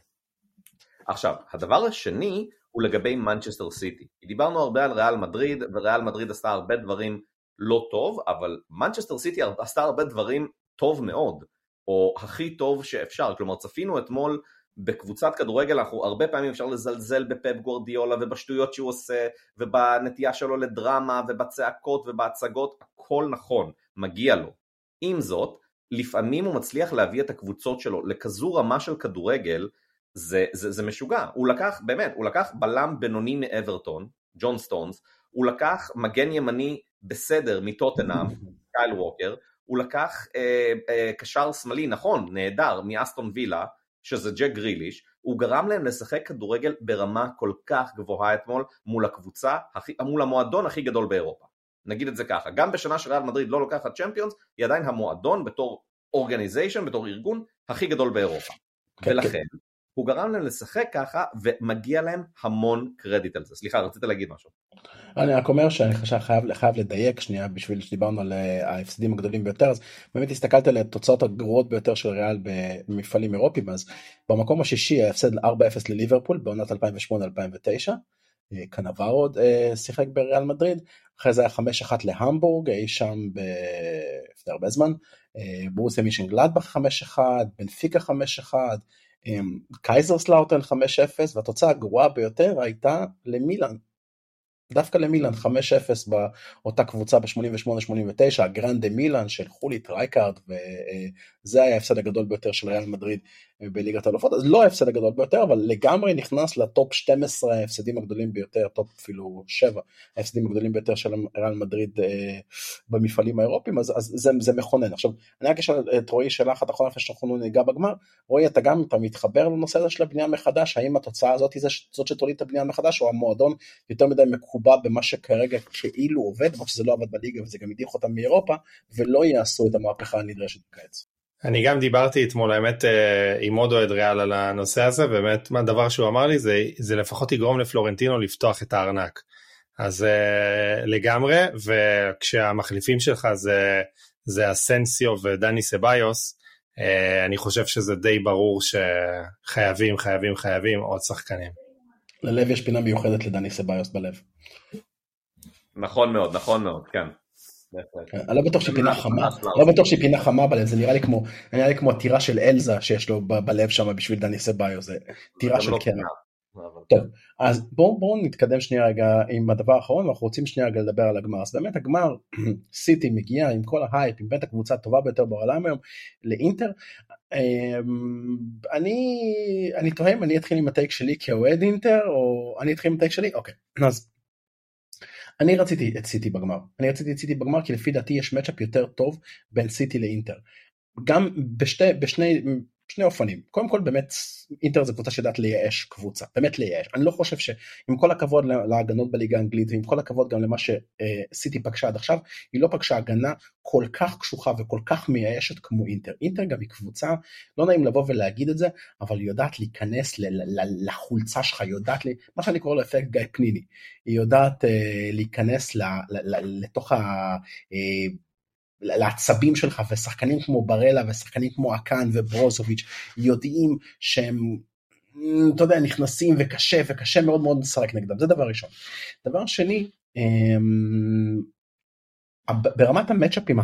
עכשיו הדבר השני הוא לגבי מנצ'סטר סיטי. דיברנו הרבה על ריאל מדריד וריאל מדריד עשתה הרבה דברים לא טוב, אבל מנצ'סטר סיטי עשתה הרבה דברים טוב מאוד, או הכי טוב שאפשר, כלומר צפינו אתמול בקבוצת כדורגל אנחנו הרבה פעמים אפשר לזלזל בפפ גורדיולה ובשטויות שהוא עושה ובנטייה שלו לדרמה ובצעקות ובהצגות, הכל נכון, מגיע לו. עם זאת, לפעמים הוא מצליח להביא את הקבוצות שלו לכזו רמה של כדורגל, זה, זה, זה משוגע. הוא לקח, באמת, הוא לקח בלם בינוני מאברטון, ג'ון סטונס, הוא לקח מגן ימני בסדר מטוטנאם, [laughs] קייל ווקר, הוא לקח אה, אה, קשר שמאלי, נכון, נהדר, מאסטון וילה, שזה ג'ק גריליש, הוא גרם להם לשחק כדורגל ברמה כל כך גבוהה אתמול מול הקבוצה, מול המועדון הכי גדול באירופה. נגיד את זה ככה, גם בשנה שריאל מדריד לא לוקחת צ'מפיונס, היא עדיין המועדון בתור organization, בתור ארגון, הכי גדול באירופה. כן, ולכן, כן. הוא גרם להם לשחק ככה, ומגיע להם המון קרדיט על זה. סליחה, רצית להגיד משהו. אני רק אומר שאני חושב חייב, חייב לדייק שנייה בשביל שדיברנו על אה, ההפסדים הגדולים ביותר אז באמת הסתכלת על התוצאות הגרועות ביותר של ריאל במפעלים אירופיים אז במקום השישי ההפסד 4-0 לליברפול בעונת 2008-2009 אה, קנברו עוד אה, שיחק בריאל מדריד אחרי זה היה 5-1 להמבורג אי שם לפני הרבה זמן בורוסיה מנשנגלדבך 5-1 בנפיקה 5-1 קייזרסלאוטן 5-0 והתוצאה הגרועה ביותר הייתה למילאן. דווקא למילאן 5-0 באותה קבוצה ב-88-89 הגרנדה מילאן של חוליט רייקארד וזה היה ההפסד הגדול ביותר של ריאל מדריד בליגת האלופות אז לא ההפסד הגדול ביותר אבל לגמרי נכנס לטופ 12 ההפסדים הגדולים ביותר טופ אפילו 7 ההפסדים הגדולים ביותר של ריאל מדריד אה, במפעלים האירופיים אז, אז זה, זה מכונן. עכשיו אני רק אשאל את רועי שאלה אחת אחרונה לפני שאנחנו ניגע בגמר. רועי אתה גם אתה מתחבר לנושא הזה של הבנייה מחדש? האם התוצאה הזאת היא זאת שתוליד את הבנייה מחדש או המועדון יותר מדי מקובע במה שכרגע כאילו עובד למרות שזה לא עבד בליגה וזה גם הדיח אותם מאירופה ולא יעשו את המהפכה הנדרשת בקיץ. אני גם דיברתי אתמול האמת אה, עם עוד אוהד ריאל על הנושא הזה באמת מה הדבר שהוא אמר לי זה, זה לפחות יגרום לפלורנטינו לפתוח את הארנק. אז uh, לגמרי וכשהמחליפים שלך זה, זה אסנסיו ודני סביוס uh, אני חושב שזה די ברור שחייבים חייבים חייבים עוד שחקנים. ללב יש פינה מיוחדת לדני סביוס בלב. נכון מאוד נכון מאוד כן. כן, אני לא בטוח שהיא פינה חמה, לא בטוח שהיא פינה חמה בלב, זה נראה לי כמו, נראה לי כמו הטירה של אלזה שיש לו בלב שם בשביל דני סביו, זה טירה של לא קרן. טוב, אז בואו בוא נתקדם שנייה רגע עם הדבר האחרון, אנחנו רוצים שנייה רגע לדבר על הגמר. אז באמת הגמר, [clears throat] סיטי מגיע עם כל ההייפ, עם באמת הקבוצה הטובה ביותר בעולם היום, לאינטר. אמ, אני, אני תוהה אם אני אתחיל עם ה take שלי כאוהד אינטר, או אני אתחיל עם ה take שלי? אוקיי, אז אני רציתי את סיטי בגמר אני רציתי את סיטי בגמר כי לפי דעתי יש matchup יותר טוב בין סיטי לאינטר. גם בשתי, בשני שני אופנים. קודם כל באמת אינטר זה קבוצה שיודעת לייאש קבוצה. באמת לייאש. אני לא חושב שעם כל הכבוד להגנות בליגה האנגלית ועם כל הכבוד גם למה שסיטי פגשה עד עכשיו היא לא פגשה הגנה כל כך קשוחה וכל כך מייאשת כמו אינטר. אינטר גם היא קבוצה לא נעים לבוא ולהגיד את זה אבל היא יודעת להיכנס לחולצה שלך היא יודעת לי מה שאני קורא לו אפקט גיא פניני. היא יודעת אה, להיכנס לתוך ה... אה, לעצבים שלך ושחקנים כמו ברלה ושחקנים כמו אקן וברוזוביץ' יודעים שהם אתה יודע נכנסים וקשה וקשה מאוד מאוד לשחק נגדם זה דבר ראשון. דבר שני אמ, ברמת המצ'אפים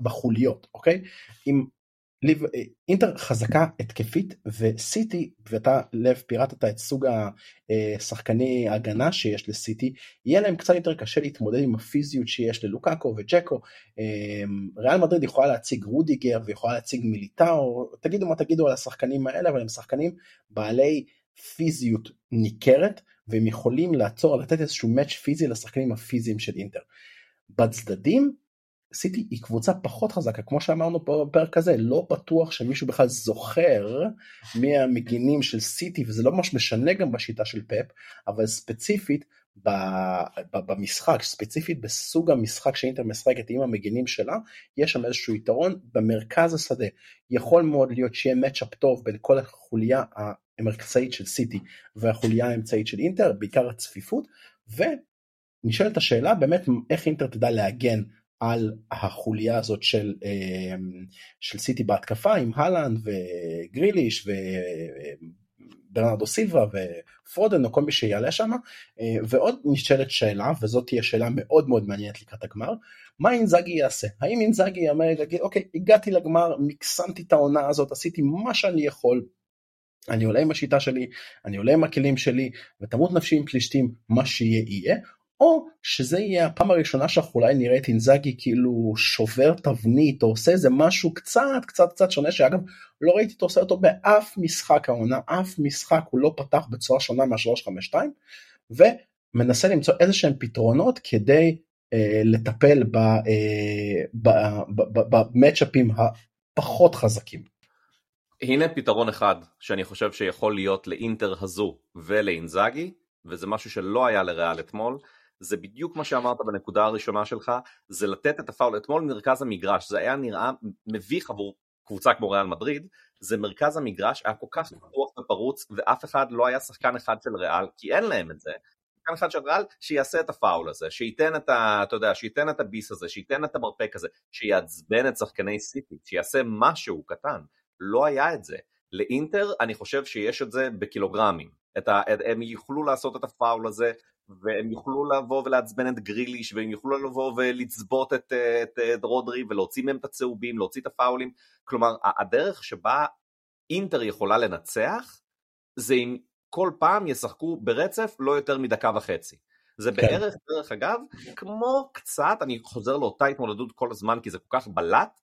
בחוליות אוקיי אם אינטר חזקה התקפית וסיטי ואתה לב פירטת את סוג השחקני הגנה שיש לסיטי. יהיה להם קצת יותר קשה להתמודד עם הפיזיות שיש ללוקאקו וג'קו. אמ, ריאל מדריד יכולה להציג רודיגר ויכולה להציג מיליטאו. תגידו מה תגידו על השחקנים האלה אבל הם שחקנים בעלי פיזיות ניכרת והם יכולים לעצור לתת איזשהו מאץ' פיזי לשחקנים הפיזיים של אינטר. בצדדים סיטי היא קבוצה פחות חזקה כמו שאמרנו פה בפרק הזה לא בטוח שמישהו בכלל זוכר מי המגינים של סיטי וזה לא ממש משנה גם בשיטה של פפ אבל ספציפית במשחק ספציפית בסוג המשחק שאינטר משחקת עם המגינים שלה יש שם איזשהו יתרון במרכז השדה. יכול מאוד להיות שיהיה מצ'אפ טוב בין כל החוליה המרכזית של סיטי והחוליה האמצעית של אינטר בעיקר הצפיפות ונשאלת השאלה באמת איך אינטר תדע להגן על החוליה הזאת של, אמ, של סיטי בהתקפה עם הלנד וגריליש וברנרדו סילבה ופרודן או כל מי שיעלה שם אה, ועוד נשאלת שאלה וזאת תהיה שאלה מאוד מאוד מעניינת לקראת הגמר מה אינזאגי יעשה? האם אינזאגי יאמר אוקיי הגעתי לגמר מקסמתי את העונה הזאת עשיתי מה שאני יכול אני עולה עם השיטה שלי, אני עולה עם הכלים שלי, ותמות נפשי עם פלישתים, מה שיהיה יהיה, או שזה יהיה הפעם הראשונה שאנחנו אולי נראה את אינזאגי כאילו שובר תבנית או עושה איזה משהו קצת קצת קצת שונה שאגב לא ראיתי אותו עושה אותו באף משחק העונה אף משחק הוא לא פתח בצורה שונה מה-352 ומנסה למצוא איזה שהם פתרונות כדי אה, לטפל במצ'אפים אה, הפחות חזקים. הנה פתרון אחד שאני חושב שיכול להיות לאינטר הזו ולאינזאגי וזה משהו שלא היה לריאל אתמול זה בדיוק מה שאמרת בנקודה הראשונה שלך, זה לתת את הפאול אתמול מרכז המגרש, זה היה נראה מביך עבור קבוצה כמו ריאל מדריד, זה מרכז המגרש היה כל כך פתוח ופרוץ ואף אחד לא היה שחקן אחד של ריאל, כי אין להם את זה. שחקן אחד של ריאל שיעשה את הפאול הזה, שייתן את ה... אתה יודע, שייתן את הביס הזה, שייתן את המרפק הזה, שיעצבן את שחקני סיטי, שיעשה משהו קטן. לא היה את זה. לאינטר אני חושב שיש את זה בקילוגרמים. את ה... הם יוכלו לעשות את הפאול הזה והם יוכלו לבוא ולעצבן את גריליש והם יוכלו לבוא ולצבות את, את, את רודרי ולהוציא מהם את הצהובים, להוציא את הפאולים, כלומר הדרך שבה אינטר יכולה לנצח זה אם כל פעם ישחקו ברצף לא יותר מדקה וחצי. זה כן. בערך, דרך אגב, כמו קצת, אני חוזר לאותה התמודדות כל הזמן כי זה כל כך בלט,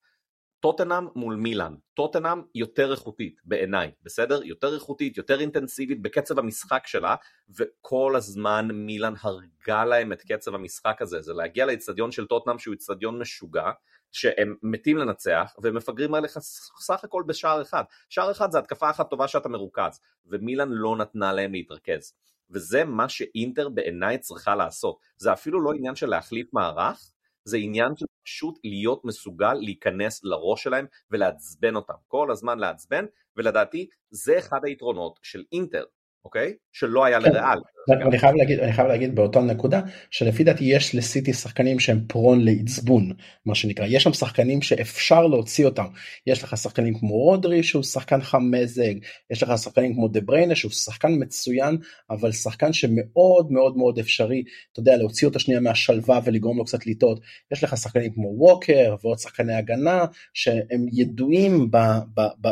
טוטנאם מול מילאן, טוטנאם יותר איכותית בעיניי, בסדר? יותר איכותית, יותר אינטנסיבית בקצב המשחק שלה, וכל הזמן מילאן הרגה להם את קצב המשחק הזה, זה להגיע לאצטדיון של טוטנאם שהוא אצטדיון משוגע, שהם מתים לנצח, והם מפגרים עליך סך הכל בשער אחד. שער אחד זה התקפה אחת טובה שאתה מרוכז, ומילאן לא נתנה להם להתרכז. וזה מה שאינטר בעיניי צריכה לעשות. זה אפילו לא עניין של להחליף מערך, זה עניין של פשוט להיות מסוגל להיכנס לראש שלהם ולעצבן אותם, כל הזמן לעצבן, ולדעתי זה אחד היתרונות של אינטר, אוקיי? שלא היה כן. לריאל. אני חייב להגיד, אני חייב להגיד באותה נקודה שלפי דעתי יש לסיטי שחקנים שהם פרון לעצבון מה שנקרא יש שם שחקנים שאפשר להוציא אותם יש לך שחקנים כמו רודרי שהוא שחקן חם מזג יש לך שחקנים כמו דה בריינה שהוא שחקן מצוין אבל שחקן שמאוד מאוד מאוד אפשרי אתה יודע להוציא אותו שנייה מהשלווה ולגרום לו קצת לטעות יש לך שחקנים כמו ווקר ועוד שחקני הגנה שהם ידועים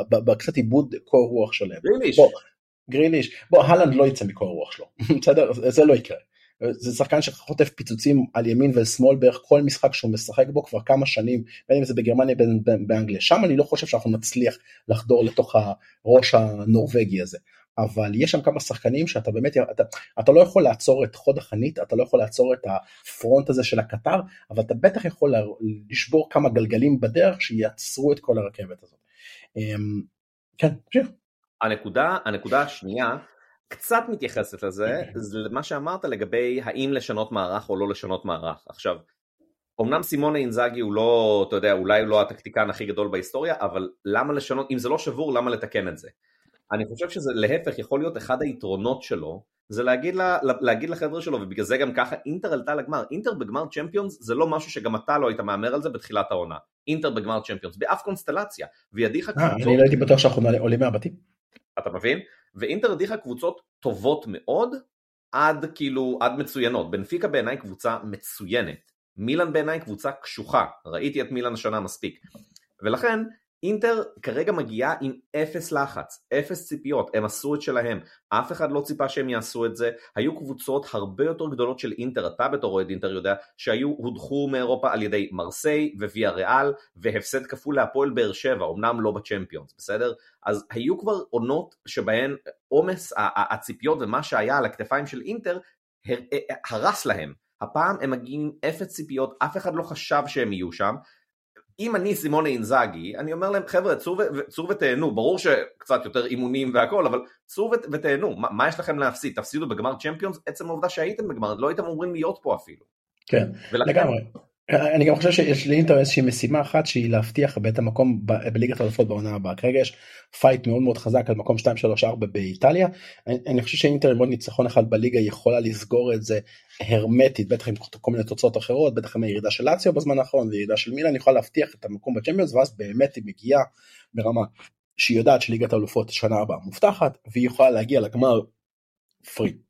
בקצת עיבוד קור רוח שלהם. גריליש, בוא הלנד לא יצא מקור הרוח שלו, [laughs] בסדר? זה לא יקרה. זה שחקן שחוטף פיצוצים על ימין ושמאל בערך כל משחק שהוא משחק בו כבר כמה שנים, בין אם זה בגרמניה בין באנגליה, שם אני לא חושב שאנחנו נצליח לחדור לתוך הראש הנורבגי הזה. אבל יש שם כמה שחקנים שאתה באמת, אתה, אתה לא יכול לעצור את חוד החנית, אתה לא יכול לעצור את הפרונט הזה של הקטר, אבל אתה בטח יכול לשבור כמה גלגלים בדרך שיעצרו את כל הרכבת הזאת. אמ, כן, תמשיך. הנקודה, הנקודה השנייה קצת מתייחסת לזה, זה מה שאמרת לגבי האם לשנות מערך או לא לשנות מערך. עכשיו, אמנם סימונה אינזאגי הוא לא, אתה יודע, אולי לא הטקטיקן הכי גדול בהיסטוריה, אבל למה לשנות, אם זה לא שבור, למה לתקן את זה? אני חושב שזה להפך יכול להיות אחד היתרונות שלו, זה להגיד, לה, להגיד לחבר'ה שלו, ובגלל זה גם ככה אינטר עלתה לגמר. אינטר בגמר צ'מפיונס זה לא משהו שגם אתה לא היית מהמר על זה בתחילת העונה. אינטר בגמר צ'מפיונס, באף קונסטלציה, וידיך קבוצות... אני לא הייתי בטוח שאנחנו עולים מהבתים. אתה מבין? ואינטר הדיחה קבוצות טובות מאוד עד כאילו, עד מצוינות. בנפיקה בעיניי קבוצה מצוינת. מילאן בעיניי קבוצה קשוחה, ראיתי את מילאן השנה מספיק. ולכן אינטר כרגע מגיעה עם אפס לחץ, אפס ציפיות, הם עשו את שלהם, אף אחד לא ציפה שהם יעשו את זה, היו קבוצות הרבה יותר גדולות של אינטר, אתה בתור אוהד אינטר יודע, שהיו, הודחו מאירופה על ידי מרסיי וויה ריאל, והפסד כפול להפועל באר שבע, אמנם לא בצ'מפיונס, בסדר? אז היו כבר עונות שבהן עומס הציפיות ומה שהיה על הכתפיים של אינטר הרס להם. הפעם הם מגיעים עם אפס ציפיות, אף אחד לא חשב שהם יהיו שם, אם אני סימונה אינזאגי, אני אומר להם חבר'ה צאו, צאו ותהנו, ברור שקצת יותר אימונים והכל, אבל צאו ותהנו, מה, מה יש לכם להפסיד? תפסידו בגמר צ'מפיונס, עצם העובדה שהייתם בגמר, לא הייתם אמורים להיות פה אפילו. כן, ולכן, לגמרי. אני גם חושב שיש לאינטר איזושהי משימה אחת שהיא להבטיח את המקום בליגת האלופות בעונה הבאה. כרגע יש fight מאוד מאוד חזק על מקום 2 3 4 באיטליה. אני, אני חושב שאינטר עם עוד ניצחון אחד בליגה יכולה לסגור את זה הרמטית בטח עם כל מיני תוצאות אחרות בטח עם הירידה של לאציו בזמן האחרון וירידה של מילאן היא יכולה להבטיח את המקום בצ'מפיונס ואז באמת היא מגיעה ברמה שהיא יודעת שליגת האלופות שנה הבאה מובטחת והיא יכולה להגיע לגמר free.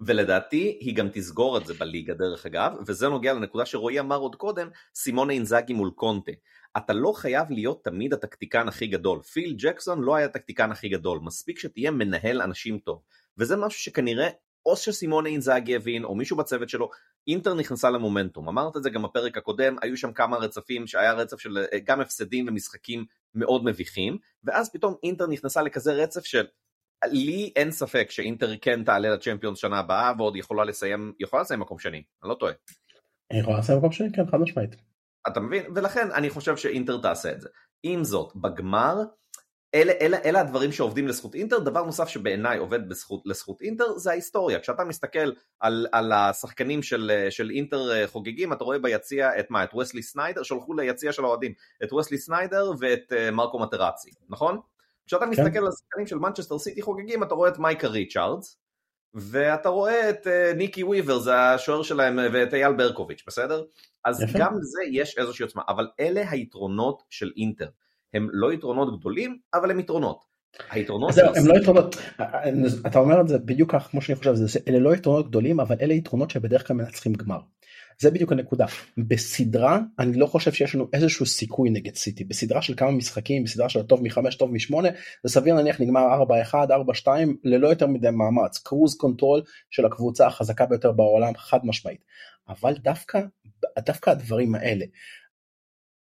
ולדעתי היא גם תסגור את זה בליגה דרך אגב, וזה נוגע לנקודה שרועי אמר עוד קודם, סימונה אינזאגי מול קונטה. אתה לא חייב להיות תמיד הטקטיקן הכי גדול. פיל ג'קסון לא היה הטקטיקן הכי גדול, מספיק שתהיה מנהל אנשים טוב. וזה משהו שכנראה או שסימונה אינזאגי הבין, או מישהו בצוות שלו, אינטר נכנסה למומנטום. אמרת את זה גם בפרק הקודם, היו שם כמה רצפים שהיה רצף של אה, גם הפסדים ומשחקים מאוד מביכים, ואז פתאום אינטר נכנסה לכזה רצף של לי אין ספק שאינטר כן תעלה לצ'מפיונס שנה הבאה ועוד יכולה לסיים, יכולה לסיים מקום שני, אני לא טועה. היא יכולה לסיים מקום שני, כן, חד משמעית. אתה מבין? ולכן אני חושב שאינטר תעשה את זה. עם זאת, בגמר, אלה, אלה, אלה הדברים שעובדים לזכות אינטר, דבר נוסף שבעיניי עובד בזכות, לזכות אינטר זה ההיסטוריה, כשאתה מסתכל על, על השחקנים של, של אינטר אה, חוגגים, אתה רואה ביציע את מה? את וסלי סניידר, שלחו ליציע של האוהדים, את וסלי סניידר ואת אה, מרקו מטרצי, נכון? כשאתה כן. מסתכל על השחקנים של מנצ'סטר סיטי חוגגים, אתה רואה את מייקה ריצ'ארדס, ואתה רואה את uh, ניקי וויבר, זה השוער שלהם, ואת אייל ברקוביץ', בסדר? אז יפה. גם לזה יש איזושהי עוצמה, אבל אלה היתרונות של אינטר. הם לא יתרונות גדולים, אבל הם יתרונות. היתרונות של... הם לא יתרונות, אתה אומר את זה בדיוק כך כמו שאני חושב, אלה לא יתרונות גדולים, אבל אלה יתרונות שבדרך כלל מנצחים גמר. זה בדיוק הנקודה. בסדרה אני לא חושב שיש לנו איזשהו סיכוי נגד סיטי. בסדרה של כמה משחקים, בסדרה של טוב מחמש, טוב משמונה, זה סביר להניח נגמר 4-1, 4-2, ללא יותר מדי מאמץ. cruise control של הקבוצה החזקה ביותר בעולם, חד משמעית. אבל דווקא, דווקא הדברים האלה,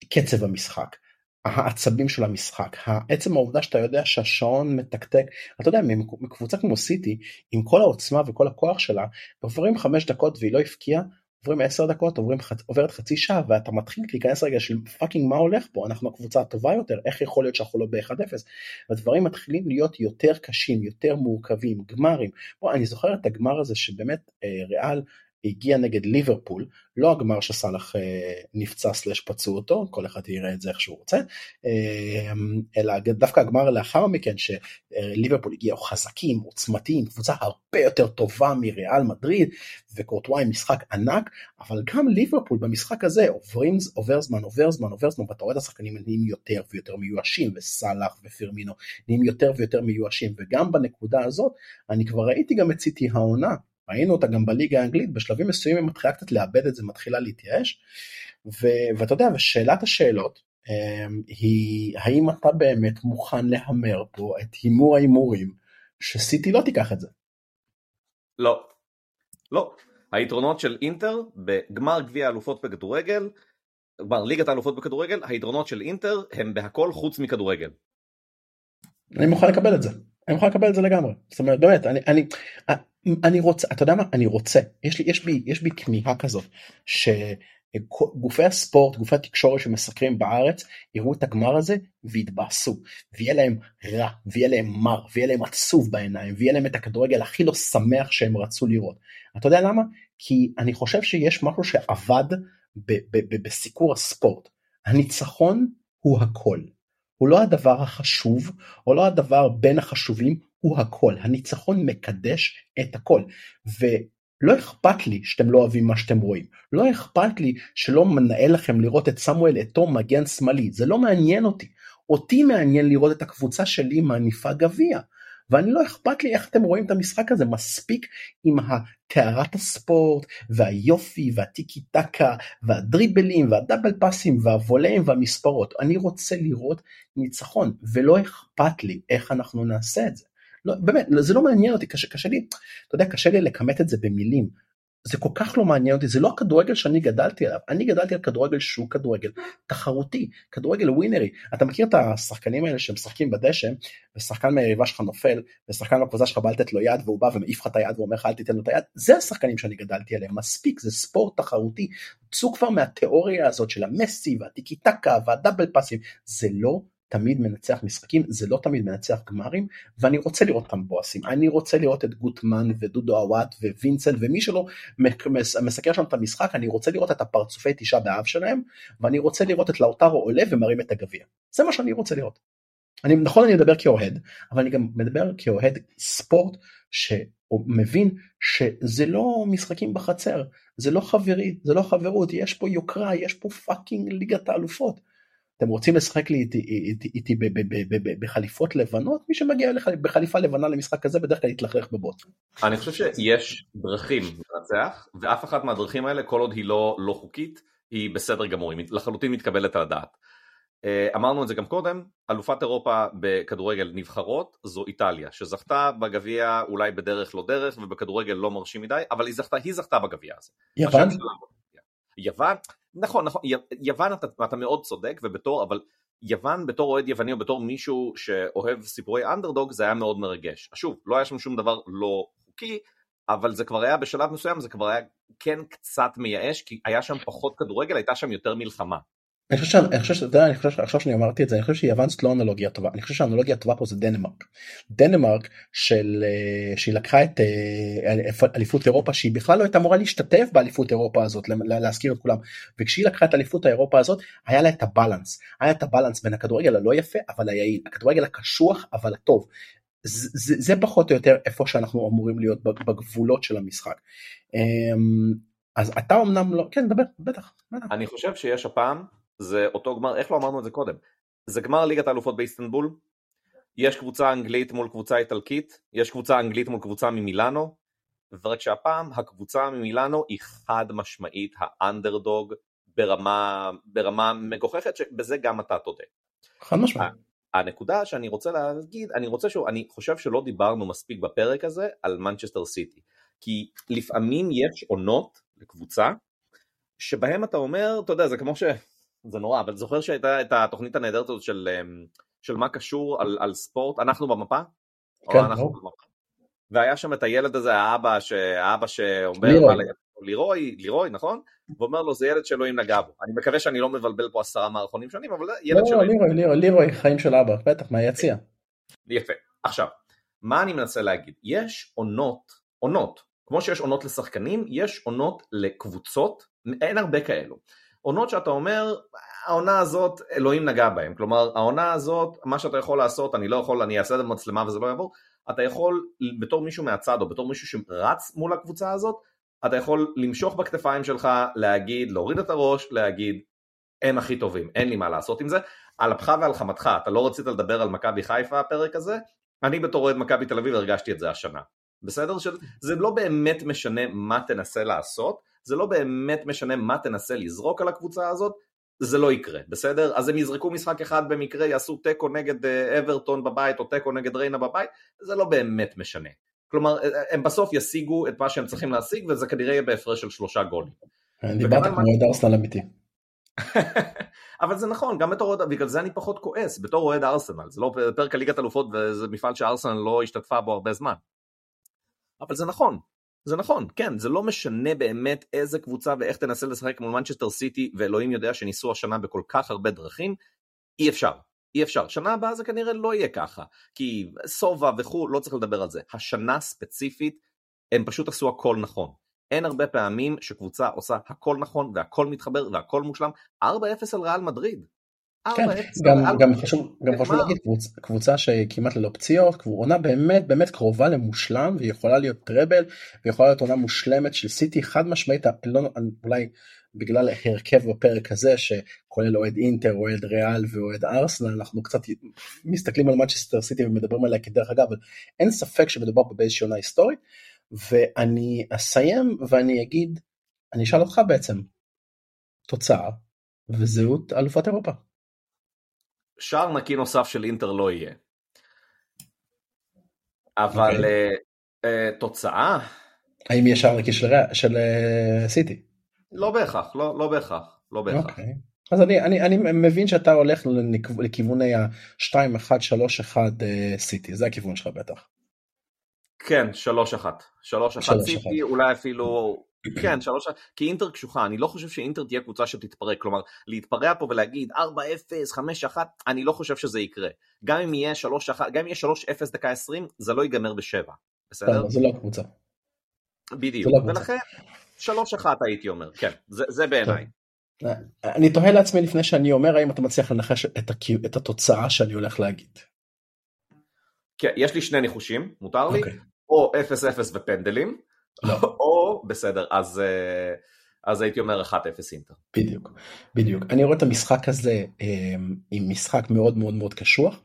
קצב המשחק, העצבים של המשחק, עצם העובדה שאתה יודע שהשעון מתקתק, אתה יודע, מקבוצה כמו סיטי, עם כל העוצמה וכל הכוח שלה, עוברים חמש דקות והיא לא הבקיעה, עוברים עשר דקות, עוברים, עוברת חצי שעה ואתה מתחיל להיכנס רגע של fucking מה הולך פה, אנחנו הקבוצה הטובה יותר, איך יכול להיות שאנחנו לא ב-1-0, והדברים מתחילים להיות יותר קשים, יותר מורכבים, גמרים, בוא, אני זוכר את הגמר הזה שבאמת אה, ריאל הגיע נגד ליברפול, לא הגמר שסאלח אה, נפצע סלש פצעו אותו, כל אחד יראה את זה איך שהוא רוצה, אה, אלא דווקא הגמר לאחר מכן שליברפול הגיעו חזקים, עוצמתיים, קבוצה הרבה יותר טובה מריאל מדריד, וקורטוואי משחק ענק, אבל גם ליברפול במשחק הזה עוברים, עובר זמן, עובר זמן, עובר זמן, ואתה רואה את השחקנים נהיים יותר ויותר מיואשים, וסאלח ופרמינו נהיים יותר ויותר מיואשים, וגם בנקודה הזאת אני כבר ראיתי גם את סיטי העונה. ראינו אותה גם בליגה האנגלית, בשלבים מסוימים היא מתחילה קצת לאבד את זה, מתחילה להתייאש. ו- ואתה יודע, ושאלת השאלות um, היא האם אתה באמת מוכן להמר פה את הימור ההימורים שסיטי לא תיקח את זה. לא, לא. היתרונות של אינטר בגמר גביע האלופות בכדורגל, גמר ליגת האלופות בכדורגל, היתרונות של אינטר הם בהכל חוץ מכדורגל. אני מוכן לקבל את זה. אני מוכן לקבל את זה לגמרי. זאת אומרת באמת אני אני אני רוצה אתה יודע מה אני רוצה יש לי יש בי יש בי כמיהה כזאת שגופי הספורט גופי התקשורת שמסקרים בארץ יראו את הגמר הזה ויתבאסו ויהיה להם רע ויהיה להם מר ויהיה להם עצוב בעיניים ויהיה להם את הכדורגל הכי לא שמח שהם רצו לראות. אתה יודע למה? כי אני חושב שיש משהו שעבד בסיקור הספורט הניצחון הוא הכל. הוא לא הדבר החשוב או לא הדבר בין החשובים הוא הכל. הניצחון מקדש את הכל. ולא אכפת לי שאתם לא אוהבים מה שאתם רואים. לא אכפת לי שלא מנהל לכם לראות את סמואל אתו מגן שמאלי. זה לא מעניין אותי. אותי מעניין לראות את הקבוצה שלי מניפה גביע ואני לא אכפת לי איך אתם רואים את המשחק הזה מספיק עם טהרת הספורט והיופי והטיקי טקה והדריבלים והדאבל פאסים והוולאים והמספרות אני רוצה לראות ניצחון ולא אכפת לי איך אנחנו נעשה את זה. לא, באמת זה לא מעניין אותי קשה, קשה לי אתה יודע קשה לי לכמת את זה במילים זה כל כך לא מעניין אותי זה לא הכדורגל שאני גדלתי עליו. אני גדלתי על כדורגל שהוא כדורגל תחרותי כדורגל ווינרי. אתה מכיר את השחקנים האלה שמשחקים בדשא ושחקן מהיריבה שלך נופל ושחקן בקבוצה שלך בא לתת לו יד והוא בא ומעיף לך את היד ואומר לך אל תיתן לו את היד זה השחקנים שאני גדלתי עליהם. מספיק זה ספורט תחרותי. צאו כבר מהתיאוריה הזאת של המסי והטיקי טקה והדאבל פאסים. זה לא תמיד מנצח משחקים זה לא תמיד מנצח גמרים ואני רוצה לראות אותם בועסים אני רוצה לראות את גוטמן ודודו עוואט ווינסנט ומי שלא מסקר שם את המשחק אני רוצה לראות את הפרצופי תשעה באב שלהם ואני רוצה לראות את לאוטרו עולה ומרים את הגביע זה מה שאני רוצה לראות. אני נכון אני מדבר כאוהד אבל אני גם מדבר כאוהד ספורט שמבין שזה לא משחקים בחצר זה לא חברי זה לא חברות יש פה יוקרה יש פה fucking ליגת האלופות. אתם רוצים לשחק לי איתי, איתי, איתי ב- ב- ב- ב- ב- בחליפות לבנות מי שמגיע לך בחליפה לבנה למשחק כזה בדרך כלל יתלכלך בבוץ. אני חושב שיש דרכים לנצח, ואף אחת מהדרכים האלה, כל עוד היא לא, לא חוקית, היא בסדר גמור, היא לחלוטין מתקבלת על הדעת. אה, אמרנו את זה גם קודם, אלופת אירופה בכדורגל נבחרות זו איטליה, שזכתה בגביע אולי בדרך לא דרך ובכדורגל לא מרשים מדי, אבל היא זכתה, היא זכתה בגביע הזה. יוון? יוון, נכון, נכון, י- יוון אתה, אתה מאוד צודק, ובתור, אבל יוון בתור אוהד יווני או בתור מישהו שאוהב סיפורי אנדרדוג זה היה מאוד מרגש. שוב, לא היה שם שום דבר לא חוקי, אבל זה כבר היה בשלב מסוים, זה כבר היה כן קצת מייאש, כי היה שם פחות כדורגל, הייתה שם יותר מלחמה. אני חושב, שאני- אני חושב, שאתה יודע, אני חושב, עכשיו שאני אמרתי את זה, אני חושב שיוון זאת לא אנלוגיה טובה, אני חושב שהאנלוגיה הטובה פה זה דנמרק. דנמרק של, אה, שהיא לקחה את אה, אליפות אירופה שהיא בכלל לא הייתה אמורה להשתתף באליפות אירופה הזאת, לה- להזכיר את כולם, וכשהיא לקחה את אליפות האירופה הזאת, היה לה את הבלנס, היה את הבלנס בין הכדורגל הלא יפה אבל היעיל, הכדורגל הקשוח אבל הטוב. זה, זה, זה פחות או יותר איפה שאנחנו אמורים להיות בגבולות של המשחק. אמ, אז אתה אמנם לא, כן דבר, בטח, בטח. אני חושב שיש הפעם, זה אותו גמר, איך לא אמרנו את זה קודם? זה גמר ליגת האלופות באיסטנבול, יש קבוצה אנגלית מול קבוצה איטלקית, יש קבוצה אנגלית מול קבוצה ממילאנו, ורק שהפעם הקבוצה ממילאנו היא חד משמעית האנדרדוג ברמה, ברמה מגוחכת, שבזה גם אתה תודה. חד משמעית. הנקודה שאני רוצה להגיד, אני רוצה שוב, אני חושב שלא דיברנו מספיק בפרק הזה על מנצ'סטר סיטי, כי לפעמים יש עונות לקבוצה, שבהם אתה אומר, אתה יודע, זה כמו ש... זה נורא, אבל זוכר שהייתה את התוכנית הנהדרת הזאת של, אמ, של מה קשור על, על ספורט, אנחנו במפה? או כן, אנחנו. במפה. והיה שם את הילד הזה, האבא, ש... האבא שאומר, לירוי. לירוי, לירוי, נכון? ואומר לו, זה ילד שאלוהים נגע בו. אני מקווה שאני לא מבלבל פה עשרה מערכונים שונים, אבל ילד לא, שאלוהים לירוי, לירוי, לירוי, חיים של אבא, בטח, מהיציע. יפה. עכשיו, מה אני מנסה להגיד? יש עונות, עונות, כמו שיש עונות לשחקנים, יש עונות לקבוצות, אין הרבה כאלו. עונות שאתה אומר, העונה הזאת, אלוהים נגע בהם. כלומר, העונה הזאת, מה שאתה יכול לעשות, אני לא יכול, אני אעשה את זה במצלמה וזה לא יעבור, אתה יכול, בתור מישהו מהצד, או בתור מישהו שרץ מול הקבוצה הזאת, אתה יכול למשוך בכתפיים שלך, להגיד, להוריד את הראש, להגיד, הם הכי טובים, אין לי מה לעשות עם זה. על אפך ועל חמתך, אתה לא רצית לדבר על מכבי חיפה הפרק הזה, אני בתור אוהד מכבי תל אביב הרגשתי את זה השנה. בסדר? שזה לא באמת משנה מה תנסה לעשות, זה לא באמת משנה מה תנסה לזרוק על הקבוצה הזאת, זה לא יקרה, בסדר? אז הם יזרקו משחק אחד במקרה, יעשו תיקו נגד אה, אברטון בבית או תיקו נגד ריינה בבית, זה לא באמת משנה. כלומר, אה, הם בסוף ישיגו את מה שהם צריכים להשיג, וזה כנראה יהיה בהפרש של שלושה גולים. דיברת כמו אוהד ארסנל אמיתי. [laughs] אבל זה נכון, גם בתור אוהד, בגלל זה אני פחות כועס, בתור אוהד ארסנל, זה לא פרק הליגת אלופות וזה מפעל שארסנל לא השתתפה בו הרבה זמן. אבל זה נכון, זה נכון, כן, זה לא משנה באמת איזה קבוצה ואיך תנסה לשחק מול מנצ'סטר סיטי, ואלוהים יודע שניסו השנה בכל כך הרבה דרכים, אי אפשר, אי אפשר. שנה הבאה זה כנראה לא יהיה ככה, כי סובה וכו', לא צריך לדבר על זה. השנה ספציפית, הם פשוט עשו הכל נכון. אין הרבה פעמים שקבוצה עושה הכל נכון והכל מתחבר והכל מושלם. 4-0 על ריאל מדריד. 4-0 כן, גם, גם. חשוב, גם חשוב? להגיד קבוצ, קבוצה שכמעט ללא פציעות, עונה באמת באמת קרובה למושלם והיא יכולה להיות טראבל ויכולה להיות עונה מושלמת של סיטי חד משמעית, לא, אולי בגלל ההרכב בפרק הזה שכולל אוהד אינטר, אוהד ריאל ואוהד ארסנל, אנחנו קצת מסתכלים על מנצ'סטר סיטי ומדברים עליה כדרך אגב, אבל אין ספק שמדובר פה באיזושהי עונה היסטורית ואני אסיים ואני אגיד, אני אשאל אותך בעצם, תוצאה וזהות אלופת אירופה. שער נקי נוסף של אינטר לא יהיה. אבל אוקיי. אה, אה, תוצאה? האם יש שער נקי של, אה, סיטי? לא בהכרח, לא, לא בהכרח, לא בהכרח. אוקיי. אז אני, אני, אני מבין שאתה הולך לכיו- לכיווני ה-2-1-3-1 אה, סיטי, זה הכיוון שלך בטח. כן, שלוש אחת. שלוש אחת שלוש סיטי, אחת. אולי אפילו... כן, שלוש. כי אינטר קשוחה, אני לא חושב שאינטר תהיה קבוצה שתתפרק. כלומר, להתפרע פה ולהגיד 4-0, 5-1, אני לא חושב שזה יקרה. גם אם יהיה 3-1, גם אם יהיה 3-0 דקה 20, זה לא ייגמר בשבע. בסדר? לא, זה לא קבוצה. בדיוק. לא. ולכן, 3-1 הייתי אומר, כן, זה זה בעיניי. אני תוהה לעצמי לפני שאני אומר האם אתה מצליח לנחש את, התוצאה שאני הולך להגיד. כן, יש לי שני ניחושים, מותר לי? אוקיי. או 0-0 ופנדלים. [laughs] או בסדר, אז, אה, אז הייתי אומר 1-0 אינטר. בדיוק, בדיוק. אני רואה את המשחק הזה אה, עם משחק מאוד מאוד מאוד קשוח.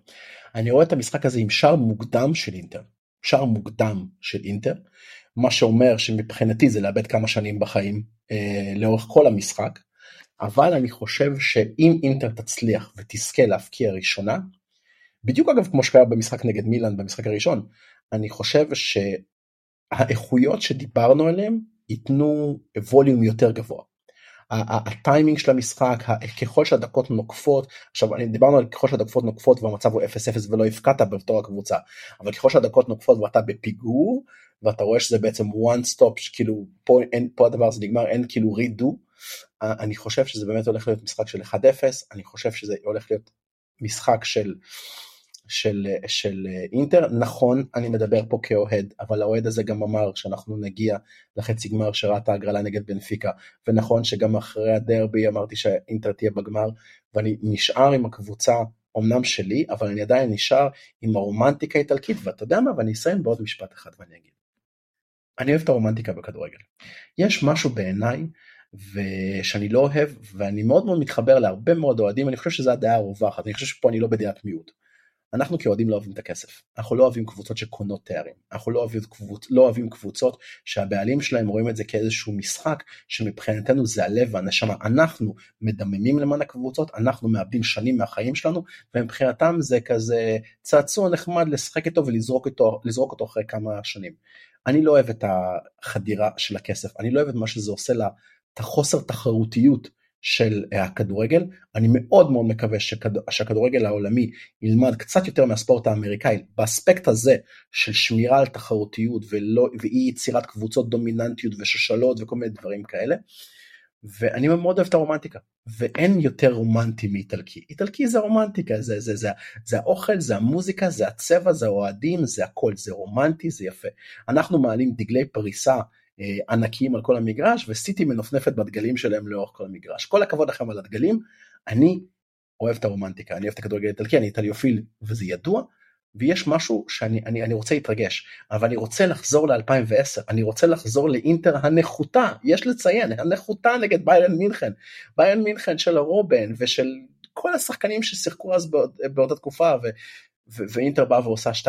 אני רואה את המשחק הזה עם שער מוקדם של אינטר. שער מוקדם של אינטר. מה שאומר שמבחינתי זה לאבד כמה שנים בחיים אה, לאורך כל המשחק. אבל אני חושב שאם אינטר תצליח ותזכה להפקיע ראשונה, בדיוק אגב כמו שקרה במשחק נגד מילאן במשחק הראשון, אני חושב שהאיכויות שדיברנו עליהן ייתנו ווליום יותר גבוה. הטיימינג של המשחק, ככל שהדקות נוקפות, עכשיו אני דיברנו על ככל שהדקות נוקפות והמצב הוא 0-0 ולא הפקעת בתור הקבוצה, אבל ככל שהדקות נוקפות ואתה בפיגור, ואתה רואה שזה בעצם one stop, כאילו פה, אין, פה הדבר הזה נגמר, אין כאילו redo, אני חושב שזה באמת הולך להיות משחק של 1-0, אני חושב שזה הולך להיות משחק של של, של אינטר. נכון, אני מדבר פה כאוהד, אבל האוהד הזה גם אמר שאנחנו נגיע לחצי גמר שראה את ההגרלה נגד בנפיקה, ונכון שגם אחרי הדרבי אמרתי שאינטר תהיה בגמר, ואני נשאר עם הקבוצה אמנם שלי, אבל אני עדיין נשאר עם הרומנטיקה האיטלקית, ואתה יודע מה, ואני אסיים בעוד משפט אחד ואני אגיד. אני אוהב את הרומנטיקה בכדורגל. יש משהו בעיניי ושאני לא אוהב ואני מאוד מאוד מתחבר להרבה מאוד אוהדים אני חושב שזה הדעה הרווחת אני חושב שפה אני לא בדעת מיעוט. אנחנו כאוהדים לא אוהבים את הכסף, אנחנו לא אוהבים קבוצות שקונות תארים, אנחנו לא אוהבים, קבוצ... לא אוהבים קבוצות שהבעלים שלהם רואים את זה כאיזשהו משחק שמבחינתנו זה הלב והנשמה, אנחנו מדממים למען הקבוצות, אנחנו מאבדים שנים מהחיים שלנו ומבחינתם זה כזה צעצוע נחמד לשחק איתו ולזרוק אותו, אותו אחרי כמה שנים. אני לא אוהב את החדירה של הכסף, אני לא אוהב את מה שזה עושה לה, את החוסר תחרותיות של אה, הכדורגל. אני מאוד מאוד מקווה שכד... שהכדורגל העולמי ילמד קצת יותר מהספורט האמריקאי באספקט הזה של שמירה על תחרותיות ולא... ואי יצירת קבוצות דומיננטיות ושושלות וכל מיני דברים כאלה. ואני מאוד אוהב את הרומנטיקה ואין יותר רומנטי מאיטלקי איטלקי זה רומנטיקה זה זה זה זה האוכל זה המוזיקה זה הצבע זה האוהדים זה הכל זה רומנטי זה יפה אנחנו מעלים דגלי פריסה ענקיים על כל המגרש וסיטי מנופנפת בדגלים שלהם לאורך כל המגרש. כל הכבוד לכם על הדגלים, אני אוהב את הרומנטיקה, אני אוהב את הכדורגל האיטלקי, אני איטליופיל וזה ידוע, ויש משהו שאני אני, אני רוצה להתרגש, אבל אני רוצה לחזור ל-2010, אני רוצה לחזור לאינטר הנחותה, יש לציין, הנחותה נגד ביירן מינכן, ביירן מינכן של הרובן ושל כל השחקנים ששיחקו אז באות, באותה תקופה ואינטר באה ועושה 2-0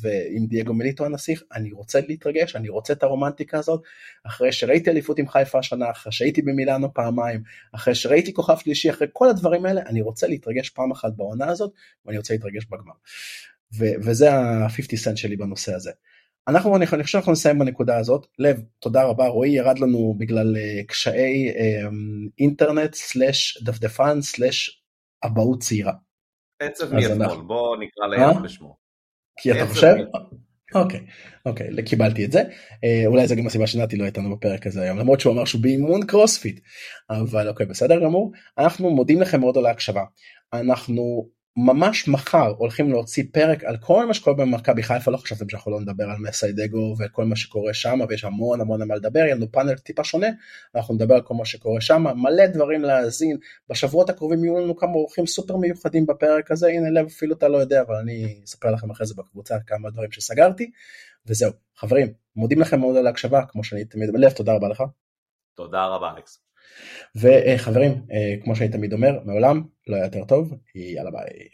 ועם דייגו מליטו הנסיך אני רוצה להתרגש אני רוצה את הרומנטיקה הזאת אחרי שראיתי אליפות עם חיפה השנה אחרי שהייתי במילאנו פעמיים אחרי שראיתי כוכב שלישי אחרי כל הדברים האלה אני רוצה להתרגש פעם אחת בעונה הזאת ואני רוצה להתרגש בגמר. ו- וזה ה-50 סנט שלי בנושא הזה. אנחנו אני חושב שאנחנו נסיים בנקודה הזאת לב תודה רבה רועי ירד לנו בגלל uh, קשיי uh, אינטרנט סלאש דפדפן סלאש אבהות צעירה. עצב מאתמול, בוא נקרא ליד בשמו. כי אתה חושב? אוקיי, אוקיי, קיבלתי את זה. אה, אולי זה גם הסיבה שנתי לא איתנו בפרק הזה היום, למרות שהוא אמר שהוא באימון קרוספיט. אבל אוקיי, בסדר גמור. אנחנו מודים לכם מאוד על ההקשבה. אנחנו ממש מחר הולכים להוציא פרק על כל מה שקורה במכבי חיפה לא חשבתם שאנחנו לא נדבר על מסיידגו וכל מה שקורה שם ויש המון המון מה לדבר יהיה לנו פאנל טיפה שונה אנחנו נדבר על כל מה שקורה שם מלא דברים להאזין בשבועות הקרובים יהיו לנו כמה אורחים סופר מיוחדים בפרק הזה הנה לב אפילו אתה לא יודע אבל אני אספר לכם אחרי זה בקבוצה כמה דברים שסגרתי וזהו חברים מודים לכם מאוד על ההקשבה כמו שאני תמיד לב תודה רבה לך. תודה רבה אלכס. וחברים, אה, כמו שאני תמיד אומר, מעולם לא היה יותר טוב, יאללה ביי.